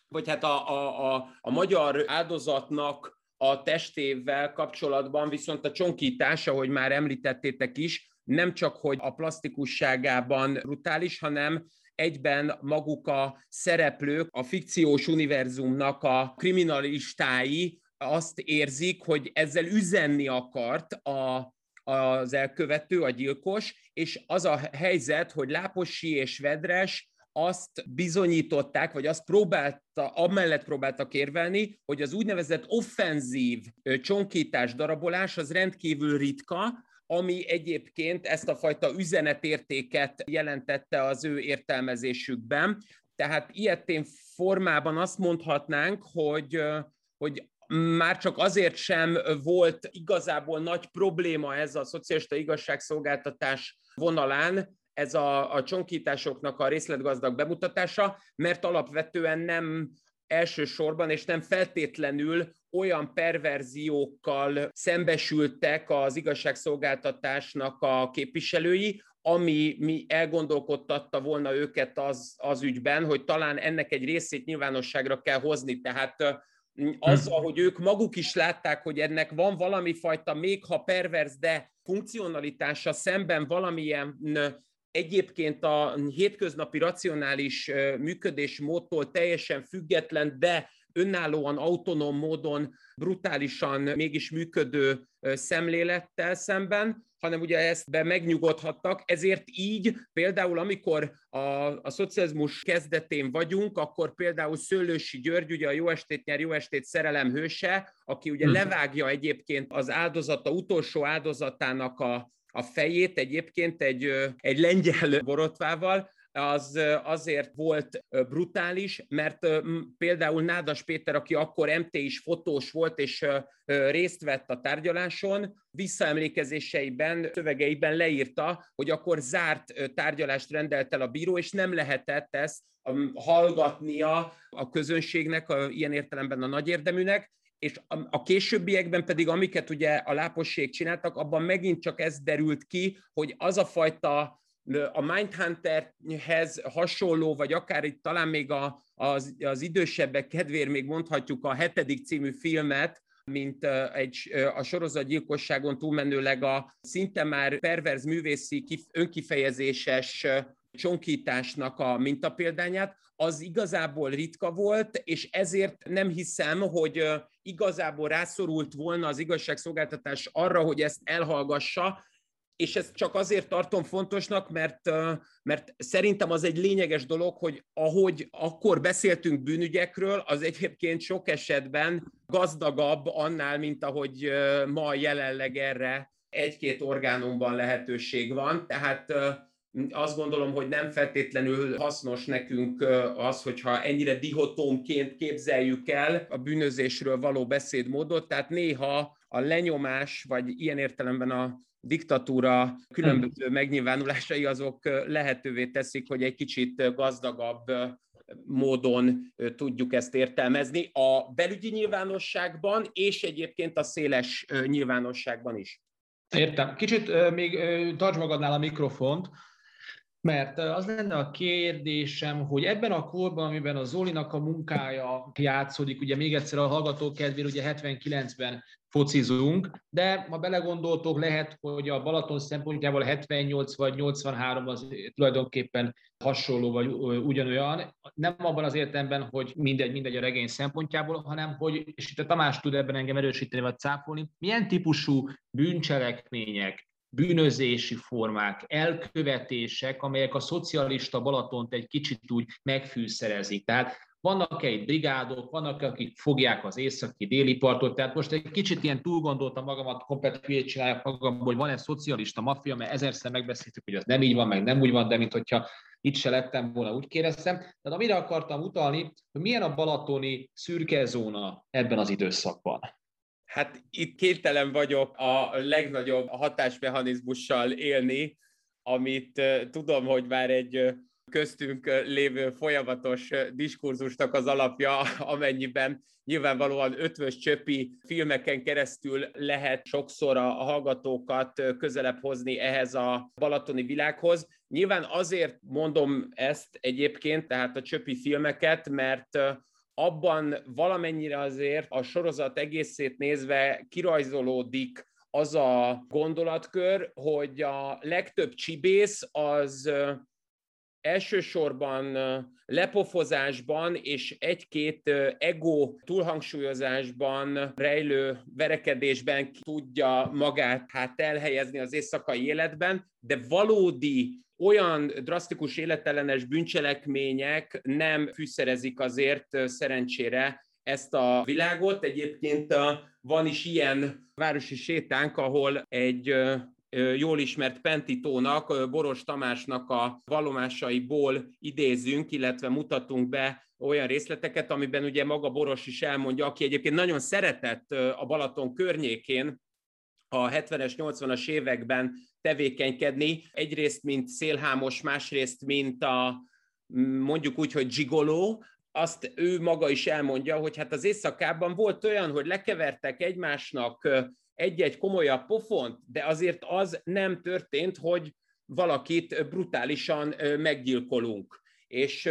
vagy hát a, a, a, a magyar áldozatnak a testével kapcsolatban viszont a csonkítás, ahogy már említettétek is, nem csak, hogy a plastikusságában brutális, hanem egyben maguk a szereplők, a fikciós univerzumnak a kriminalistái azt érzik, hogy ezzel üzenni akart a, az elkövető, a gyilkos, és az a helyzet, hogy Láposi és Vedres azt bizonyították, vagy azt próbálta, amellett próbáltak érvelni, hogy az úgynevezett offenzív csonkítás, darabolás az rendkívül ritka, ami egyébként ezt a fajta üzenetértéket jelentette az ő értelmezésükben. Tehát ilyetén formában azt mondhatnánk, hogy, hogy már csak azért sem volt igazából nagy probléma ez a szocialista igazságszolgáltatás vonalán, ez a, a csonkításoknak a részletgazdag bemutatása, mert alapvetően nem elsősorban és nem feltétlenül olyan perverziókkal szembesültek az igazságszolgáltatásnak a képviselői, ami mi elgondolkodtatta volna őket az, az ügyben, hogy talán ennek egy részét nyilvánosságra kell hozni. Tehát azzal, hogy ők maguk is látták, hogy ennek van valami fajta, még ha perverz, de funkcionalitása szemben valamilyen egyébként a hétköznapi racionális működésmódtól teljesen független, de önállóan, autonóm módon brutálisan mégis működő szemlélettel szemben, hanem ugye ezt be megnyugodhattak, ezért így például amikor a, a szocializmus kezdetén vagyunk, akkor például Szőlősi György, ugye a Jó estét nyer, Jó estét szerelem hőse, aki ugye hmm. levágja egyébként az áldozata, utolsó áldozatának a, a fejét egyébként egy, egy lengyel borotvával, az azért volt brutális, mert például Nádas Péter, aki akkor MT is fotós volt, és részt vett a tárgyaláson, visszaemlékezéseiben, szövegeiben leírta, hogy akkor zárt tárgyalást rendelt el a bíró, és nem lehetett ezt hallgatnia a közönségnek, a, ilyen értelemben a nagy érdeműnek, és a későbbiekben pedig, amiket ugye a láposség csináltak, abban megint csak ez derült ki, hogy az a fajta a Mindhunterhez hasonló, vagy akár itt talán még a, az, az idősebbek kedvér még mondhatjuk a hetedik című filmet, mint egy, a sorozatgyilkosságon túlmenőleg a szinte már perverz művészi önkifejezéses csonkításnak a mintapéldányát, az igazából ritka volt, és ezért nem hiszem, hogy igazából rászorult volna az igazságszolgáltatás arra, hogy ezt elhallgassa, és ezt csak azért tartom fontosnak, mert, mert szerintem az egy lényeges dolog, hogy ahogy akkor beszéltünk bűnügyekről, az egyébként sok esetben gazdagabb annál, mint ahogy ma jelenleg erre egy-két orgánumban lehetőség van. Tehát azt gondolom, hogy nem feltétlenül hasznos nekünk az, hogyha ennyire dihotómként képzeljük el a bűnözésről való beszédmódot, tehát néha a lenyomás, vagy ilyen értelemben a diktatúra különböző megnyilvánulásai azok lehetővé teszik, hogy egy kicsit gazdagabb módon tudjuk ezt értelmezni a belügyi nyilvánosságban, és egyébként a széles nyilvánosságban is. Értem. Kicsit még tarts magadnál a mikrofont, mert az lenne a kérdésem, hogy ebben a korban, amiben a Zolinak a munkája játszódik, ugye még egyszer a hallgatók kedvére, ugye 79-ben focizunk, de ma belegondoltok, lehet, hogy a Balaton szempontjából 78 vagy 83 az tulajdonképpen hasonló vagy ugyanolyan. Nem abban az értelemben, hogy mindegy, mindegy a regény szempontjából, hanem hogy, és itt a Tamás tud ebben engem erősíteni vagy cáfolni, milyen típusú bűncselekmények, bűnözési formák, elkövetések, amelyek a szocialista Balatont egy kicsit úgy megfűszerezik. Tehát vannak-e itt brigádok, vannak akik fogják az északi déli partot, tehát most egy kicsit ilyen túlgondoltam magamat, komplet hülyét csináljak magamból, hogy van-e szocialista maffia, mert ezerszer megbeszéltük, hogy az nem így van, meg nem úgy van, de mint hogyha itt se lettem volna, úgy kérdeztem. Tehát amire akartam utalni, hogy milyen a balatoni szürke zóna ebben az időszakban. Hát itt kételen vagyok a legnagyobb hatásmechanizmussal élni, amit tudom, hogy már egy köztünk lévő folyamatos diskurzusnak az alapja, [laughs] amennyiben nyilvánvalóan ötvös csöpi filmeken keresztül lehet sokszor a hallgatókat közelebb hozni ehhez a balatoni világhoz. Nyilván azért mondom ezt egyébként, tehát a csöpi filmeket, mert abban valamennyire azért a sorozat egészét nézve kirajzolódik az a gondolatkör, hogy a legtöbb csibész az elsősorban lepofozásban és egy-két ego túlhangsúlyozásban rejlő verekedésben tudja magát hát elhelyezni az éjszakai életben, de valódi olyan drasztikus életellenes bűncselekmények nem fűszerezik azért szerencsére ezt a világot. Egyébként van is ilyen városi sétánk, ahol egy jól ismert Pentitónak, Boros Tamásnak a vallomásaiból idézünk, illetve mutatunk be olyan részleteket, amiben ugye maga Boros is elmondja, aki egyébként nagyon szeretett a Balaton környékén a 70-es, 80-as években tevékenykedni, egyrészt mint szélhámos, másrészt mint a mondjuk úgy, hogy gigoló, azt ő maga is elmondja, hogy hát az éjszakában volt olyan, hogy lekevertek egymásnak egy-egy komolyabb pofont, de azért az nem történt, hogy valakit brutálisan meggyilkolunk. És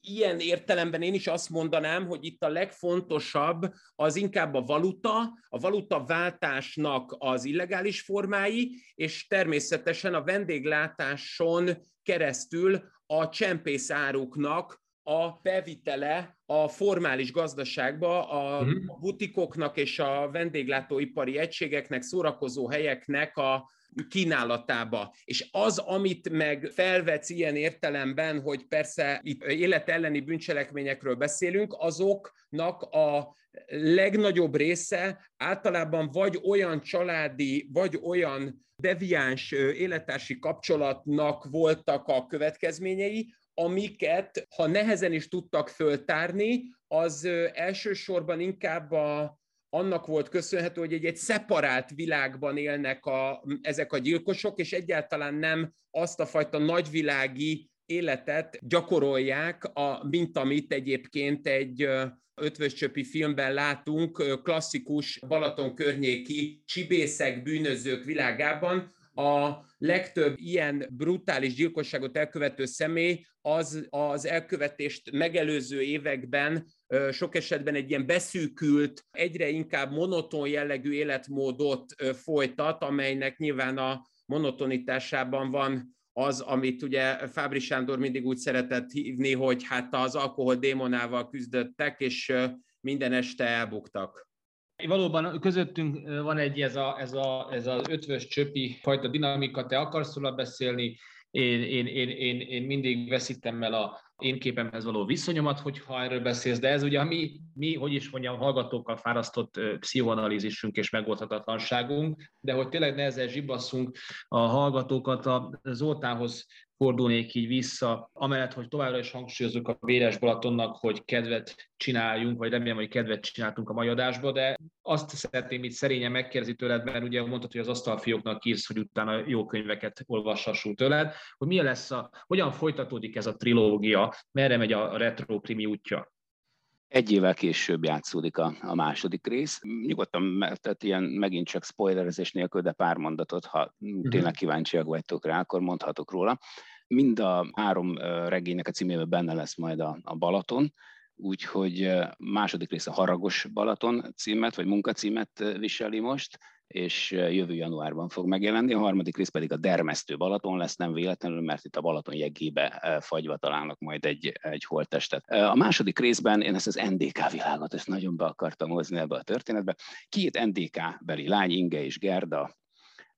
ilyen értelemben én is azt mondanám, hogy itt a legfontosabb az inkább a valuta, a valuta váltásnak az illegális formái, és természetesen a vendéglátáson keresztül a csempészáruknak a bevitele a formális gazdaságba, a uh-huh. butikoknak és a vendéglátóipari egységeknek, szórakozó helyeknek a kínálatába. És az, amit meg felvetsz ilyen értelemben, hogy persze itt élet elleni bűncselekményekről beszélünk, azoknak a legnagyobb része általában vagy olyan családi, vagy olyan deviáns élettársi kapcsolatnak voltak a következményei, amiket, ha nehezen is tudtak föltárni, az elsősorban inkább a, annak volt köszönhető, hogy egy, egy szeparált világban élnek a, ezek a gyilkosok, és egyáltalán nem azt a fajta nagyvilági életet gyakorolják, a, mint amit egyébként egy ötvöscsöpi filmben látunk, klasszikus Balaton környéki csibészek, bűnözők világában, a legtöbb ilyen brutális gyilkosságot elkövető személy az az elkövetést megelőző években sok esetben egy ilyen beszűkült, egyre inkább monoton jellegű életmódot folytat, amelynek nyilván a monotonitásában van az, amit ugye Fábri Sándor mindig úgy szeretett hívni, hogy hát az alkohol démonával küzdöttek, és minden este elbuktak. Valóban közöttünk van egy ez, a, ez, a, ez az ötvös csöpi fajta dinamika, te akarsz róla beszélni, én, én, én, én, én mindig veszítem el a én képemhez való viszonyomat, hogyha erről beszélsz, de ez ugye a mi, mi hogy is mondjam, hallgatókkal fárasztott pszichoanalízisünk és megoldhatatlanságunk, de hogy tényleg ne ezzel zsibasszunk a hallgatókat a Zoltánhoz fordulnék így vissza, amellett, hogy továbbra is hangsúlyozunk a Véres Balatonnak, hogy kedvet csináljunk, vagy remélem, hogy kedvet csináltunk a mai adásba, de azt szeretném itt szerényen megkérdezni tőled, mert ugye mondtad, hogy az asztalfióknak írsz, hogy utána jó könyveket olvashassunk tőled, hogy milyen lesz a, hogyan folytatódik ez a trilógia, merre megy a retro krimi útja? Egy évvel később játszódik a, a második rész. Nyugodtan, tehát ilyen megint csak spoilerezés nélkül, de pár mondatot, ha uh-huh. tényleg kíváncsiak vagytok rá, akkor mondhatok róla. Mind a három regénynek a címében benne lesz majd a, a Balaton, úgyhogy második rész a Haragos Balaton címet, vagy munkacímet viseli most, és jövő januárban fog megjelenni. A harmadik rész pedig a Dermesztő Balaton lesz, nem véletlenül, mert itt a Balaton jegébe fagyva találnak majd egy, egy holttestet. A második részben én ezt az NDK világot, ezt nagyon be akartam hozni ebbe a történetbe. Két NDK beli lány, Inge és Gerda,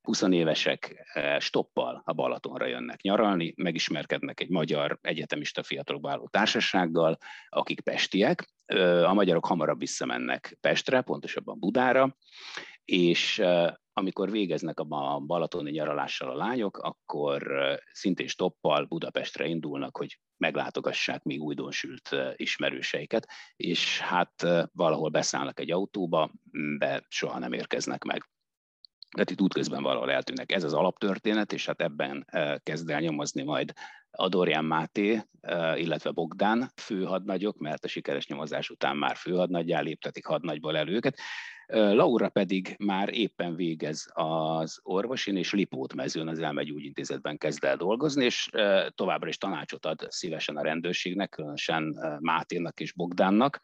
20 évesek stoppal a Balatonra jönnek nyaralni, megismerkednek egy magyar egyetemista fiatalok álló társasággal, akik pestiek. A magyarok hamarabb visszamennek Pestre, pontosabban Budára, és amikor végeznek a balatoni nyaralással a lányok, akkor szintén stoppal Budapestre indulnak, hogy meglátogassák még újdonsült ismerőseiket, és hát valahol beszállnak egy autóba, de soha nem érkeznek meg. Tehát itt útközben valahol eltűnnek. Ez az alaptörténet, és hát ebben kezd el nyomozni majd Adorján Máté, illetve Bogdán főhadnagyok, mert a sikeres nyomozás után már főhadnaggyá léptetik hadnagyból el őket. Laura pedig már éppen végez az orvosin, és Lipót mezőn az elmegyógyintézetben kezd el dolgozni, és továbbra is tanácsot ad szívesen a rendőrségnek, különösen Máténak és Bogdánnak.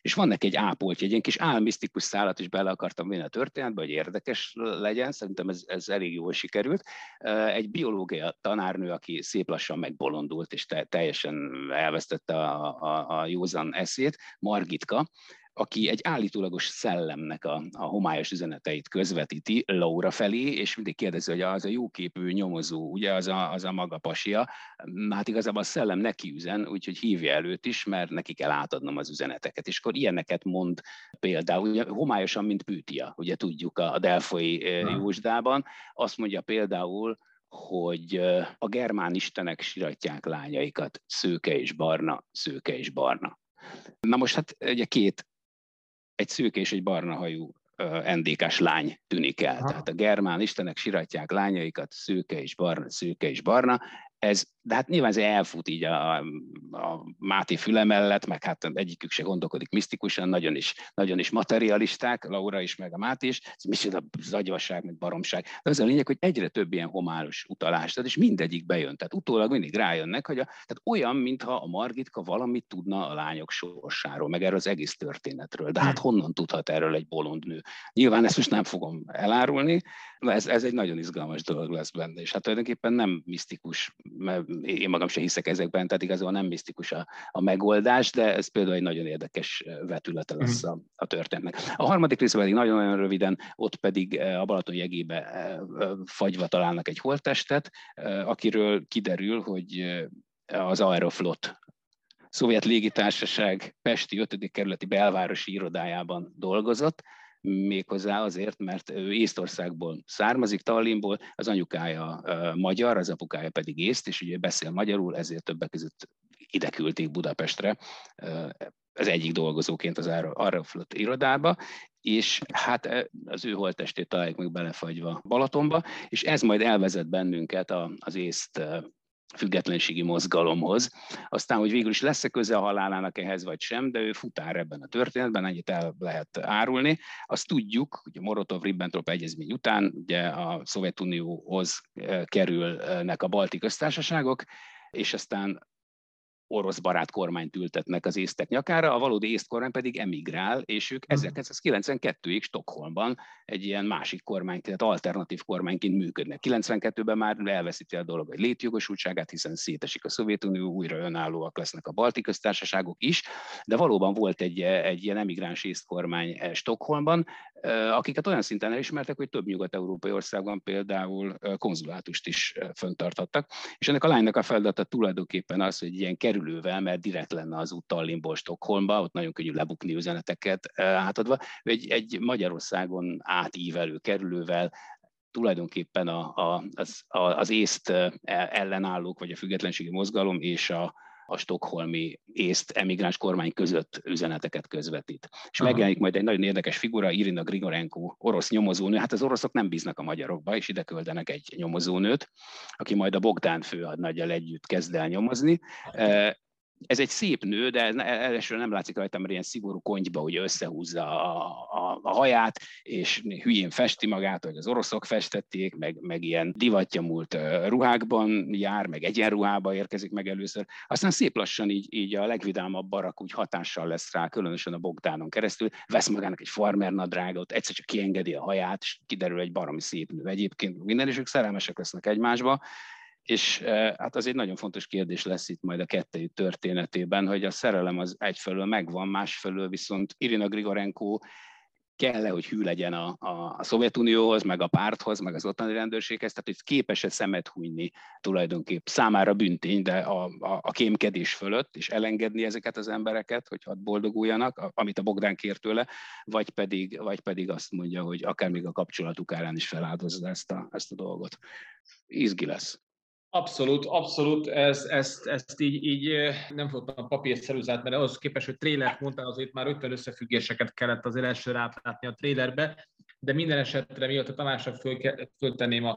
És van neki egy ápoltja, egy ilyen kis álmisztikus szállat is bele akartam vinni a történetbe, hogy érdekes legyen, szerintem ez, ez elég jól sikerült. Egy biológia tanárnő, aki szép lassan megbolondult, és te, teljesen elvesztette a, a, a józan eszét, Margitka, aki egy állítólagos szellemnek a, a homályos üzeneteit közvetíti Laura felé, és mindig kérdezi, hogy az a jóképű nyomozó, ugye az a, az a maga pasia, hát igazából a szellem neki üzen, úgyhogy hívja előtt is, mert neki kell átadnom az üzeneteket. És akkor ilyeneket mond például, ugye, homályosan, mint Pűtia, ugye tudjuk a, a Delfoi Jósdában, azt mondja például, hogy a germán istenek siratják lányaikat, szőke és barna, szőke és barna. Na most hát ugye két egy szőke és egy barna hajú NDK-s lány tűnik el. Aha. Tehát a germán istenek siratják lányaikat, szőke és barna, szőke és barna, ez, de hát nyilván ez elfut így a, a Máté füle mellett, meg hát egyikük se gondolkodik misztikusan, nagyon is, nagyon is materialisták, Laura is, meg a Máté is, ez micsoda zagyvaság, meg baromság. De az a lényeg, hogy egyre több ilyen homálos utalás, tehát és mindegyik bejön, tehát utólag mindig rájönnek, hogy a, tehát olyan, mintha a Margitka valamit tudna a lányok sorsáról, meg erről az egész történetről. De hát hmm. honnan tudhat erről egy bolond nő? Nyilván ezt most nem fogom elárulni, de ez, ez egy nagyon izgalmas dolog lesz benne, és hát tulajdonképpen nem misztikus mert én magam sem hiszek ezekben, tehát igazából nem misztikus a, a megoldás, de ez például egy nagyon érdekes vetülete lesz mhm. a, a történetnek. A harmadik rész pedig nagyon-nagyon röviden, ott pedig a Balaton jegébe fagyva találnak egy holttestet, akiről kiderül, hogy az Aeroflot szovjet légitársaság Pesti 5. kerületi belvárosi irodájában dolgozott, méghozzá azért, mert ő Észtországból származik, Tallinnból, az anyukája magyar, az apukája pedig észt, és ugye beszél magyarul, ezért többek között ide küldték Budapestre az egyik dolgozóként az Aeroflot irodába, és hát az ő holttestét találjuk meg belefagyva Balatonba, és ez majd elvezet bennünket az észt függetlenségi mozgalomhoz. Aztán, hogy végül is lesz-e köze a halálának ehhez, vagy sem, de ő futár ebben a történetben, ennyit el lehet árulni. Azt tudjuk, hogy a Morotov-Ribbentrop egyezmény után ugye a Szovjetunióhoz eh, kerülnek a balti köztársaságok, és aztán orosz barát kormányt ültetnek az észtek nyakára, a valódi észt kormány pedig emigrál, és ők 1992-ig Stockholmban egy ilyen másik kormány, tehát alternatív kormányként működnek. 92-ben már elveszíti a dolog a létjogosultságát, hiszen szétesik a Szovjetunió, újra önállóak lesznek a balti köztársaságok is, de valóban volt egy, egy ilyen emigráns észt kormány eh, Stockholmban, akiket olyan szinten elismertek, hogy több nyugat-európai országban például konzulátust is föntartottak. És ennek a lánynak a feladata tulajdonképpen az, hogy ilyen kerülővel, mert direkt lenne az út Tallinnból Stockholmba, ott nagyon könnyű lebukni üzeneteket átadva, egy, egy Magyarországon átívelő kerülővel tulajdonképpen a, a, az, a, az észt ellenállók, vagy a függetlenségi mozgalom és a, a stokholmi észt emigráns kormány között üzeneteket közvetít. És Aha. megjelenik majd egy nagyon érdekes figura, Irina Grigorenko, orosz nyomozónő. Hát az oroszok nem bíznak a magyarokba, és ide küldenek egy nyomozónőt, aki majd a Bogdán főadnagyjal együtt kezd el nyomozni ez egy szép nő, de elsőre nem látszik rajta, mert ilyen szigorú kontyba ugye összehúzza a, a, a haját, és hülyén festi magát, hogy az oroszok festették, meg, meg ilyen divatja múlt ruhákban jár, meg egyenruhába érkezik meg először. Aztán szép lassan így, így a legvidámabb barak úgy hatással lesz rá, különösen a Bogdánon keresztül, vesz magának egy farmer nadrágot, egyszer csak kiengedi a haját, és kiderül egy baromi szép nő. Egyébként minden, és ők szerelmesek lesznek egymásba, és hát az egy nagyon fontos kérdés lesz itt majd a kettejük történetében, hogy a szerelem az egyfelől megvan, másfelől viszont Irina Grigorenko kell-e, hogy hű legyen a, a, a Szovjetunióhoz, meg a párthoz, meg az ottani rendőrséghez, tehát hogy képes-e szemet hújni tulajdonképp számára büntény, de a, a, a kémkedés fölött, és elengedni ezeket az embereket, hogy hadd boldoguljanak, amit a Bogdán kér tőle, vagy pedig, vagy pedig azt mondja, hogy akár még a kapcsolatuk árán is feláldozza ezt a, ezt a dolgot. Izgi lesz. Abszolút, abszolút, ez, ezt, ezt így, így nem fogtam papírszerűzát, mert ahhoz képest, hogy trélert mondtál, azért már ötven összefüggéseket kellett azért elsőre átlátni a trélerbe, de minden esetre, miatt a Tamásra föl, föltenném az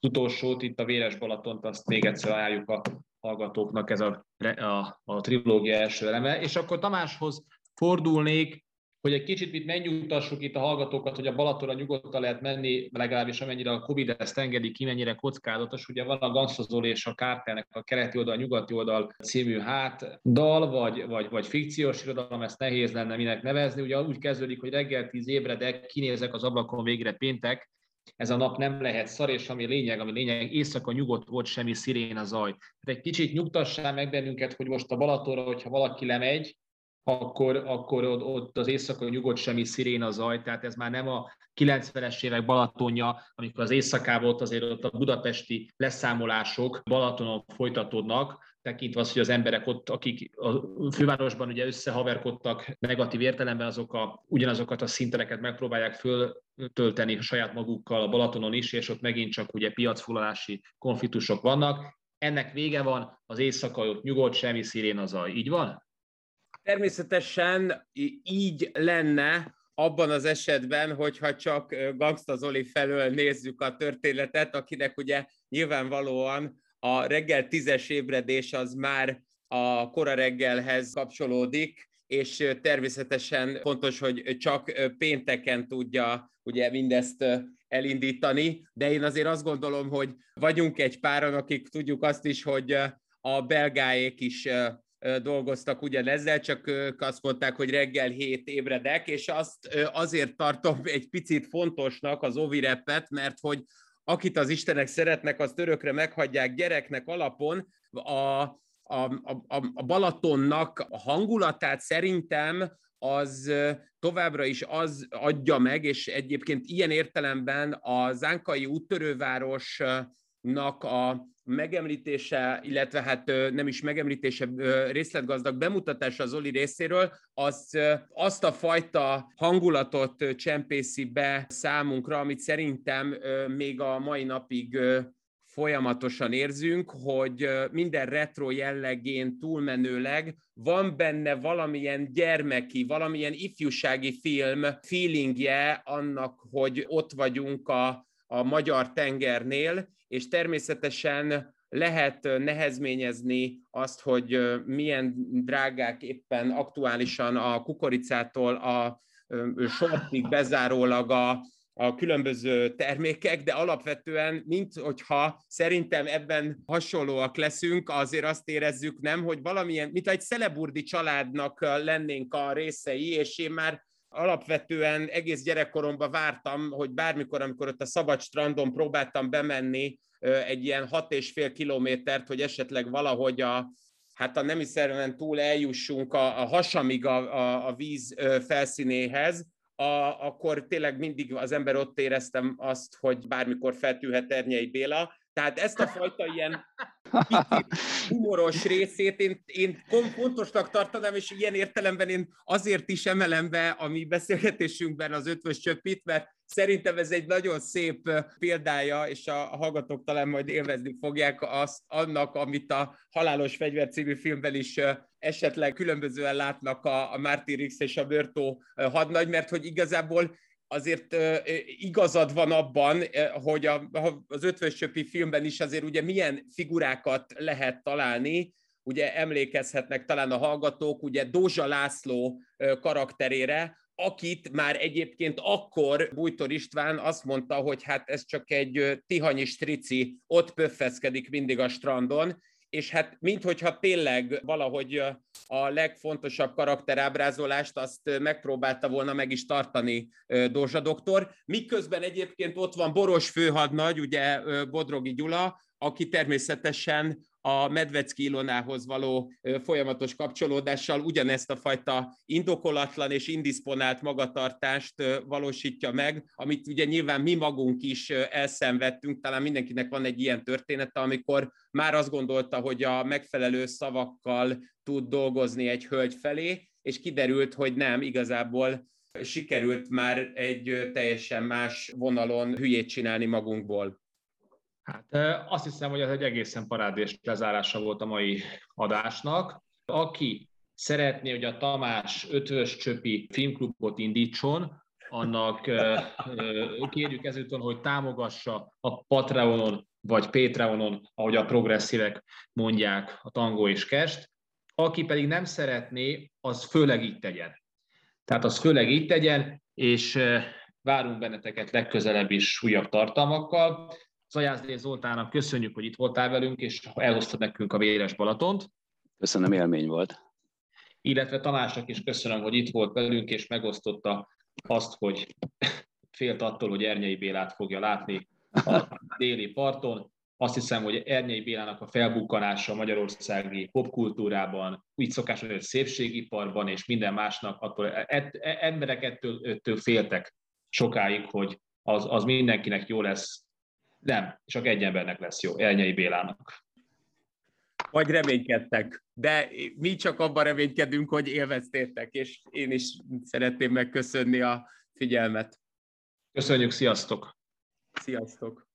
utolsót, itt a Véres Balatont, azt még egyszer ajánljuk a hallgatóknak, ez a, a, a trilógia első eleme. És akkor Tamáshoz fordulnék, hogy egy kicsit itt megnyugtassuk itt a hallgatókat, hogy a Balatonra nyugodtan lehet menni, legalábbis amennyire a Covid ezt engedi ki, mennyire kockázatos. Ugye van a Ganszozol és a Kártelnek a keleti oldal, nyugati oldal című hát dal, vagy, vagy, vagy fikciós irodalom, ezt nehéz lenne minek nevezni. Ugye úgy kezdődik, hogy reggel tíz ébredek, kinézek az ablakon végre péntek, ez a nap nem lehet szar, és ami lényeg, ami lényeg, éjszaka nyugodt volt, semmi szirén a zaj. Tehát egy kicsit nyugtassál meg bennünket, hogy most a Balatonra, hogyha valaki lemegy, akkor, akkor ott, az éjszaka nyugodt semmi sziréna zaj, tehát ez már nem a 90-es évek Balatonja, amikor az éjszakában ott azért ott a budapesti leszámolások Balatonon folytatódnak, tekintve az, hogy az emberek ott, akik a fővárosban ugye összehaverkodtak negatív értelemben, azok a, ugyanazokat a szintereket megpróbálják föltölteni saját magukkal a Balatonon is, és ott megint csak ugye piacfoglalási konfliktusok vannak. Ennek vége van, az éjszaka ott nyugodt, semmi sziréna zaj. Így van? Természetesen így lenne abban az esetben, hogyha csak Gangsta Zoli felől nézzük a történetet, akinek ugye nyilvánvalóan a reggel tízes ébredés az már a kora reggelhez kapcsolódik, és természetesen fontos, hogy csak pénteken tudja ugye mindezt elindítani, de én azért azt gondolom, hogy vagyunk egy páran, akik tudjuk azt is, hogy a belgáék is dolgoztak ugyanezzel, csak ők azt mondták, hogy reggel hét ébredek, és azt azért tartom [laughs] egy picit fontosnak az ovirepet, mert hogy akit az Istenek szeretnek, azt örökre meghagyják gyereknek alapon, a, a, a, a Balatonnak a hangulatát szerintem az továbbra is az adja meg, és egyébként ilyen értelemben a Zánkai úttörővárosnak a megemlítése, illetve hát nem is megemlítése, részletgazdag bemutatása az Oli részéről, az azt a fajta hangulatot csempészi be számunkra, amit szerintem még a mai napig folyamatosan érzünk, hogy minden retro jellegén túlmenőleg van benne valamilyen gyermeki, valamilyen ifjúsági film feelingje annak, hogy ott vagyunk a, a magyar tengernél, és természetesen lehet nehezményezni azt, hogy milyen drágák éppen aktuálisan a kukoricától a sortig bezárólag a, a különböző termékek, de alapvetően, mint hogyha szerintem ebben hasonlóak leszünk, azért azt érezzük, nem, hogy valamilyen, mint egy szeleburdi családnak lennénk a részei, és én már alapvetően egész gyerekkoromban vártam, hogy bármikor, amikor ott a szabad strandon próbáltam bemenni egy ilyen hat és fél kilométert, hogy esetleg valahogy a, hát a nemi szerven túl eljussunk a, a hasamig a, a, a víz felszínéhez, a, akkor tényleg mindig az ember ott éreztem azt, hogy bármikor feltűhet Ernyei Béla. Tehát ezt a fajta ilyen humoros részét én, én fontosnak tartanám, és ilyen értelemben én azért is emelem be a mi beszélgetésünkben az ötvös csöppit, mert szerintem ez egy nagyon szép példája, és a hallgatók talán majd élvezni fogják azt, annak, amit a Halálos Fegyver című filmben is esetleg különbözően látnak a, a Marty Rix és a Börtó hadnagy, mert hogy igazából azért igazad van abban, hogy a, az Ötvös Csöpi filmben is azért ugye milyen figurákat lehet találni, ugye emlékezhetnek talán a hallgatók, ugye Dózsa László karakterére, akit már egyébként akkor Bújtor István azt mondta, hogy hát ez csak egy tihanyi strici, ott pöffeszkedik mindig a strandon, és hát minthogyha tényleg valahogy a legfontosabb karakterábrázolást azt megpróbálta volna meg is tartani Dózsa doktor, miközben egyébként ott van Boros főhadnagy, ugye Bodrogi Gyula, aki természetesen a Medvecki Ilonához való folyamatos kapcsolódással ugyanezt a fajta indokolatlan és indisponált magatartást valósítja meg, amit ugye nyilván mi magunk is elszenvedtünk, talán mindenkinek van egy ilyen története, amikor már azt gondolta, hogy a megfelelő szavakkal tud dolgozni egy hölgy felé, és kiderült, hogy nem, igazából sikerült már egy teljesen más vonalon hülyét csinálni magunkból. Hát azt hiszem, hogy ez egy egészen parádés lezárása volt a mai adásnak. Aki szeretné, hogy a Tamás ötvös csöpi filmklubot indítson, annak kérjük ezúton, hogy támogassa a Patreonon vagy Patreonon, ahogy a progresszívek mondják, a tangó és kest. Aki pedig nem szeretné, az főleg így tegyen. Tehát az főleg így tegyen, és várunk benneteket legközelebb is újabb tartalmakkal. Zajászlé Zoltának köszönjük, hogy itt voltál velünk, és elosztod nekünk a Véres Balatont. Köszönöm, élmény volt. Illetve Tamásnak is köszönöm, hogy itt volt velünk, és megosztotta azt, hogy [laughs] félt attól, hogy Ernyei Bélát fogja látni a déli parton. Azt hiszem, hogy Ernyei Bélának a felbukkanása a magyarországi popkultúrában, úgy szokás, hogy szépségiparban és minden másnak, attól et, e, emberek ettől, ettől féltek sokáig, hogy az, az mindenkinek jó lesz, nem, csak egy embernek lesz jó, Elnyei Bélának. Vagy reménykedtek, de mi csak abban reménykedünk, hogy élveztétek, és én is szeretném megköszönni a figyelmet. Köszönjük, sziasztok! Sziasztok!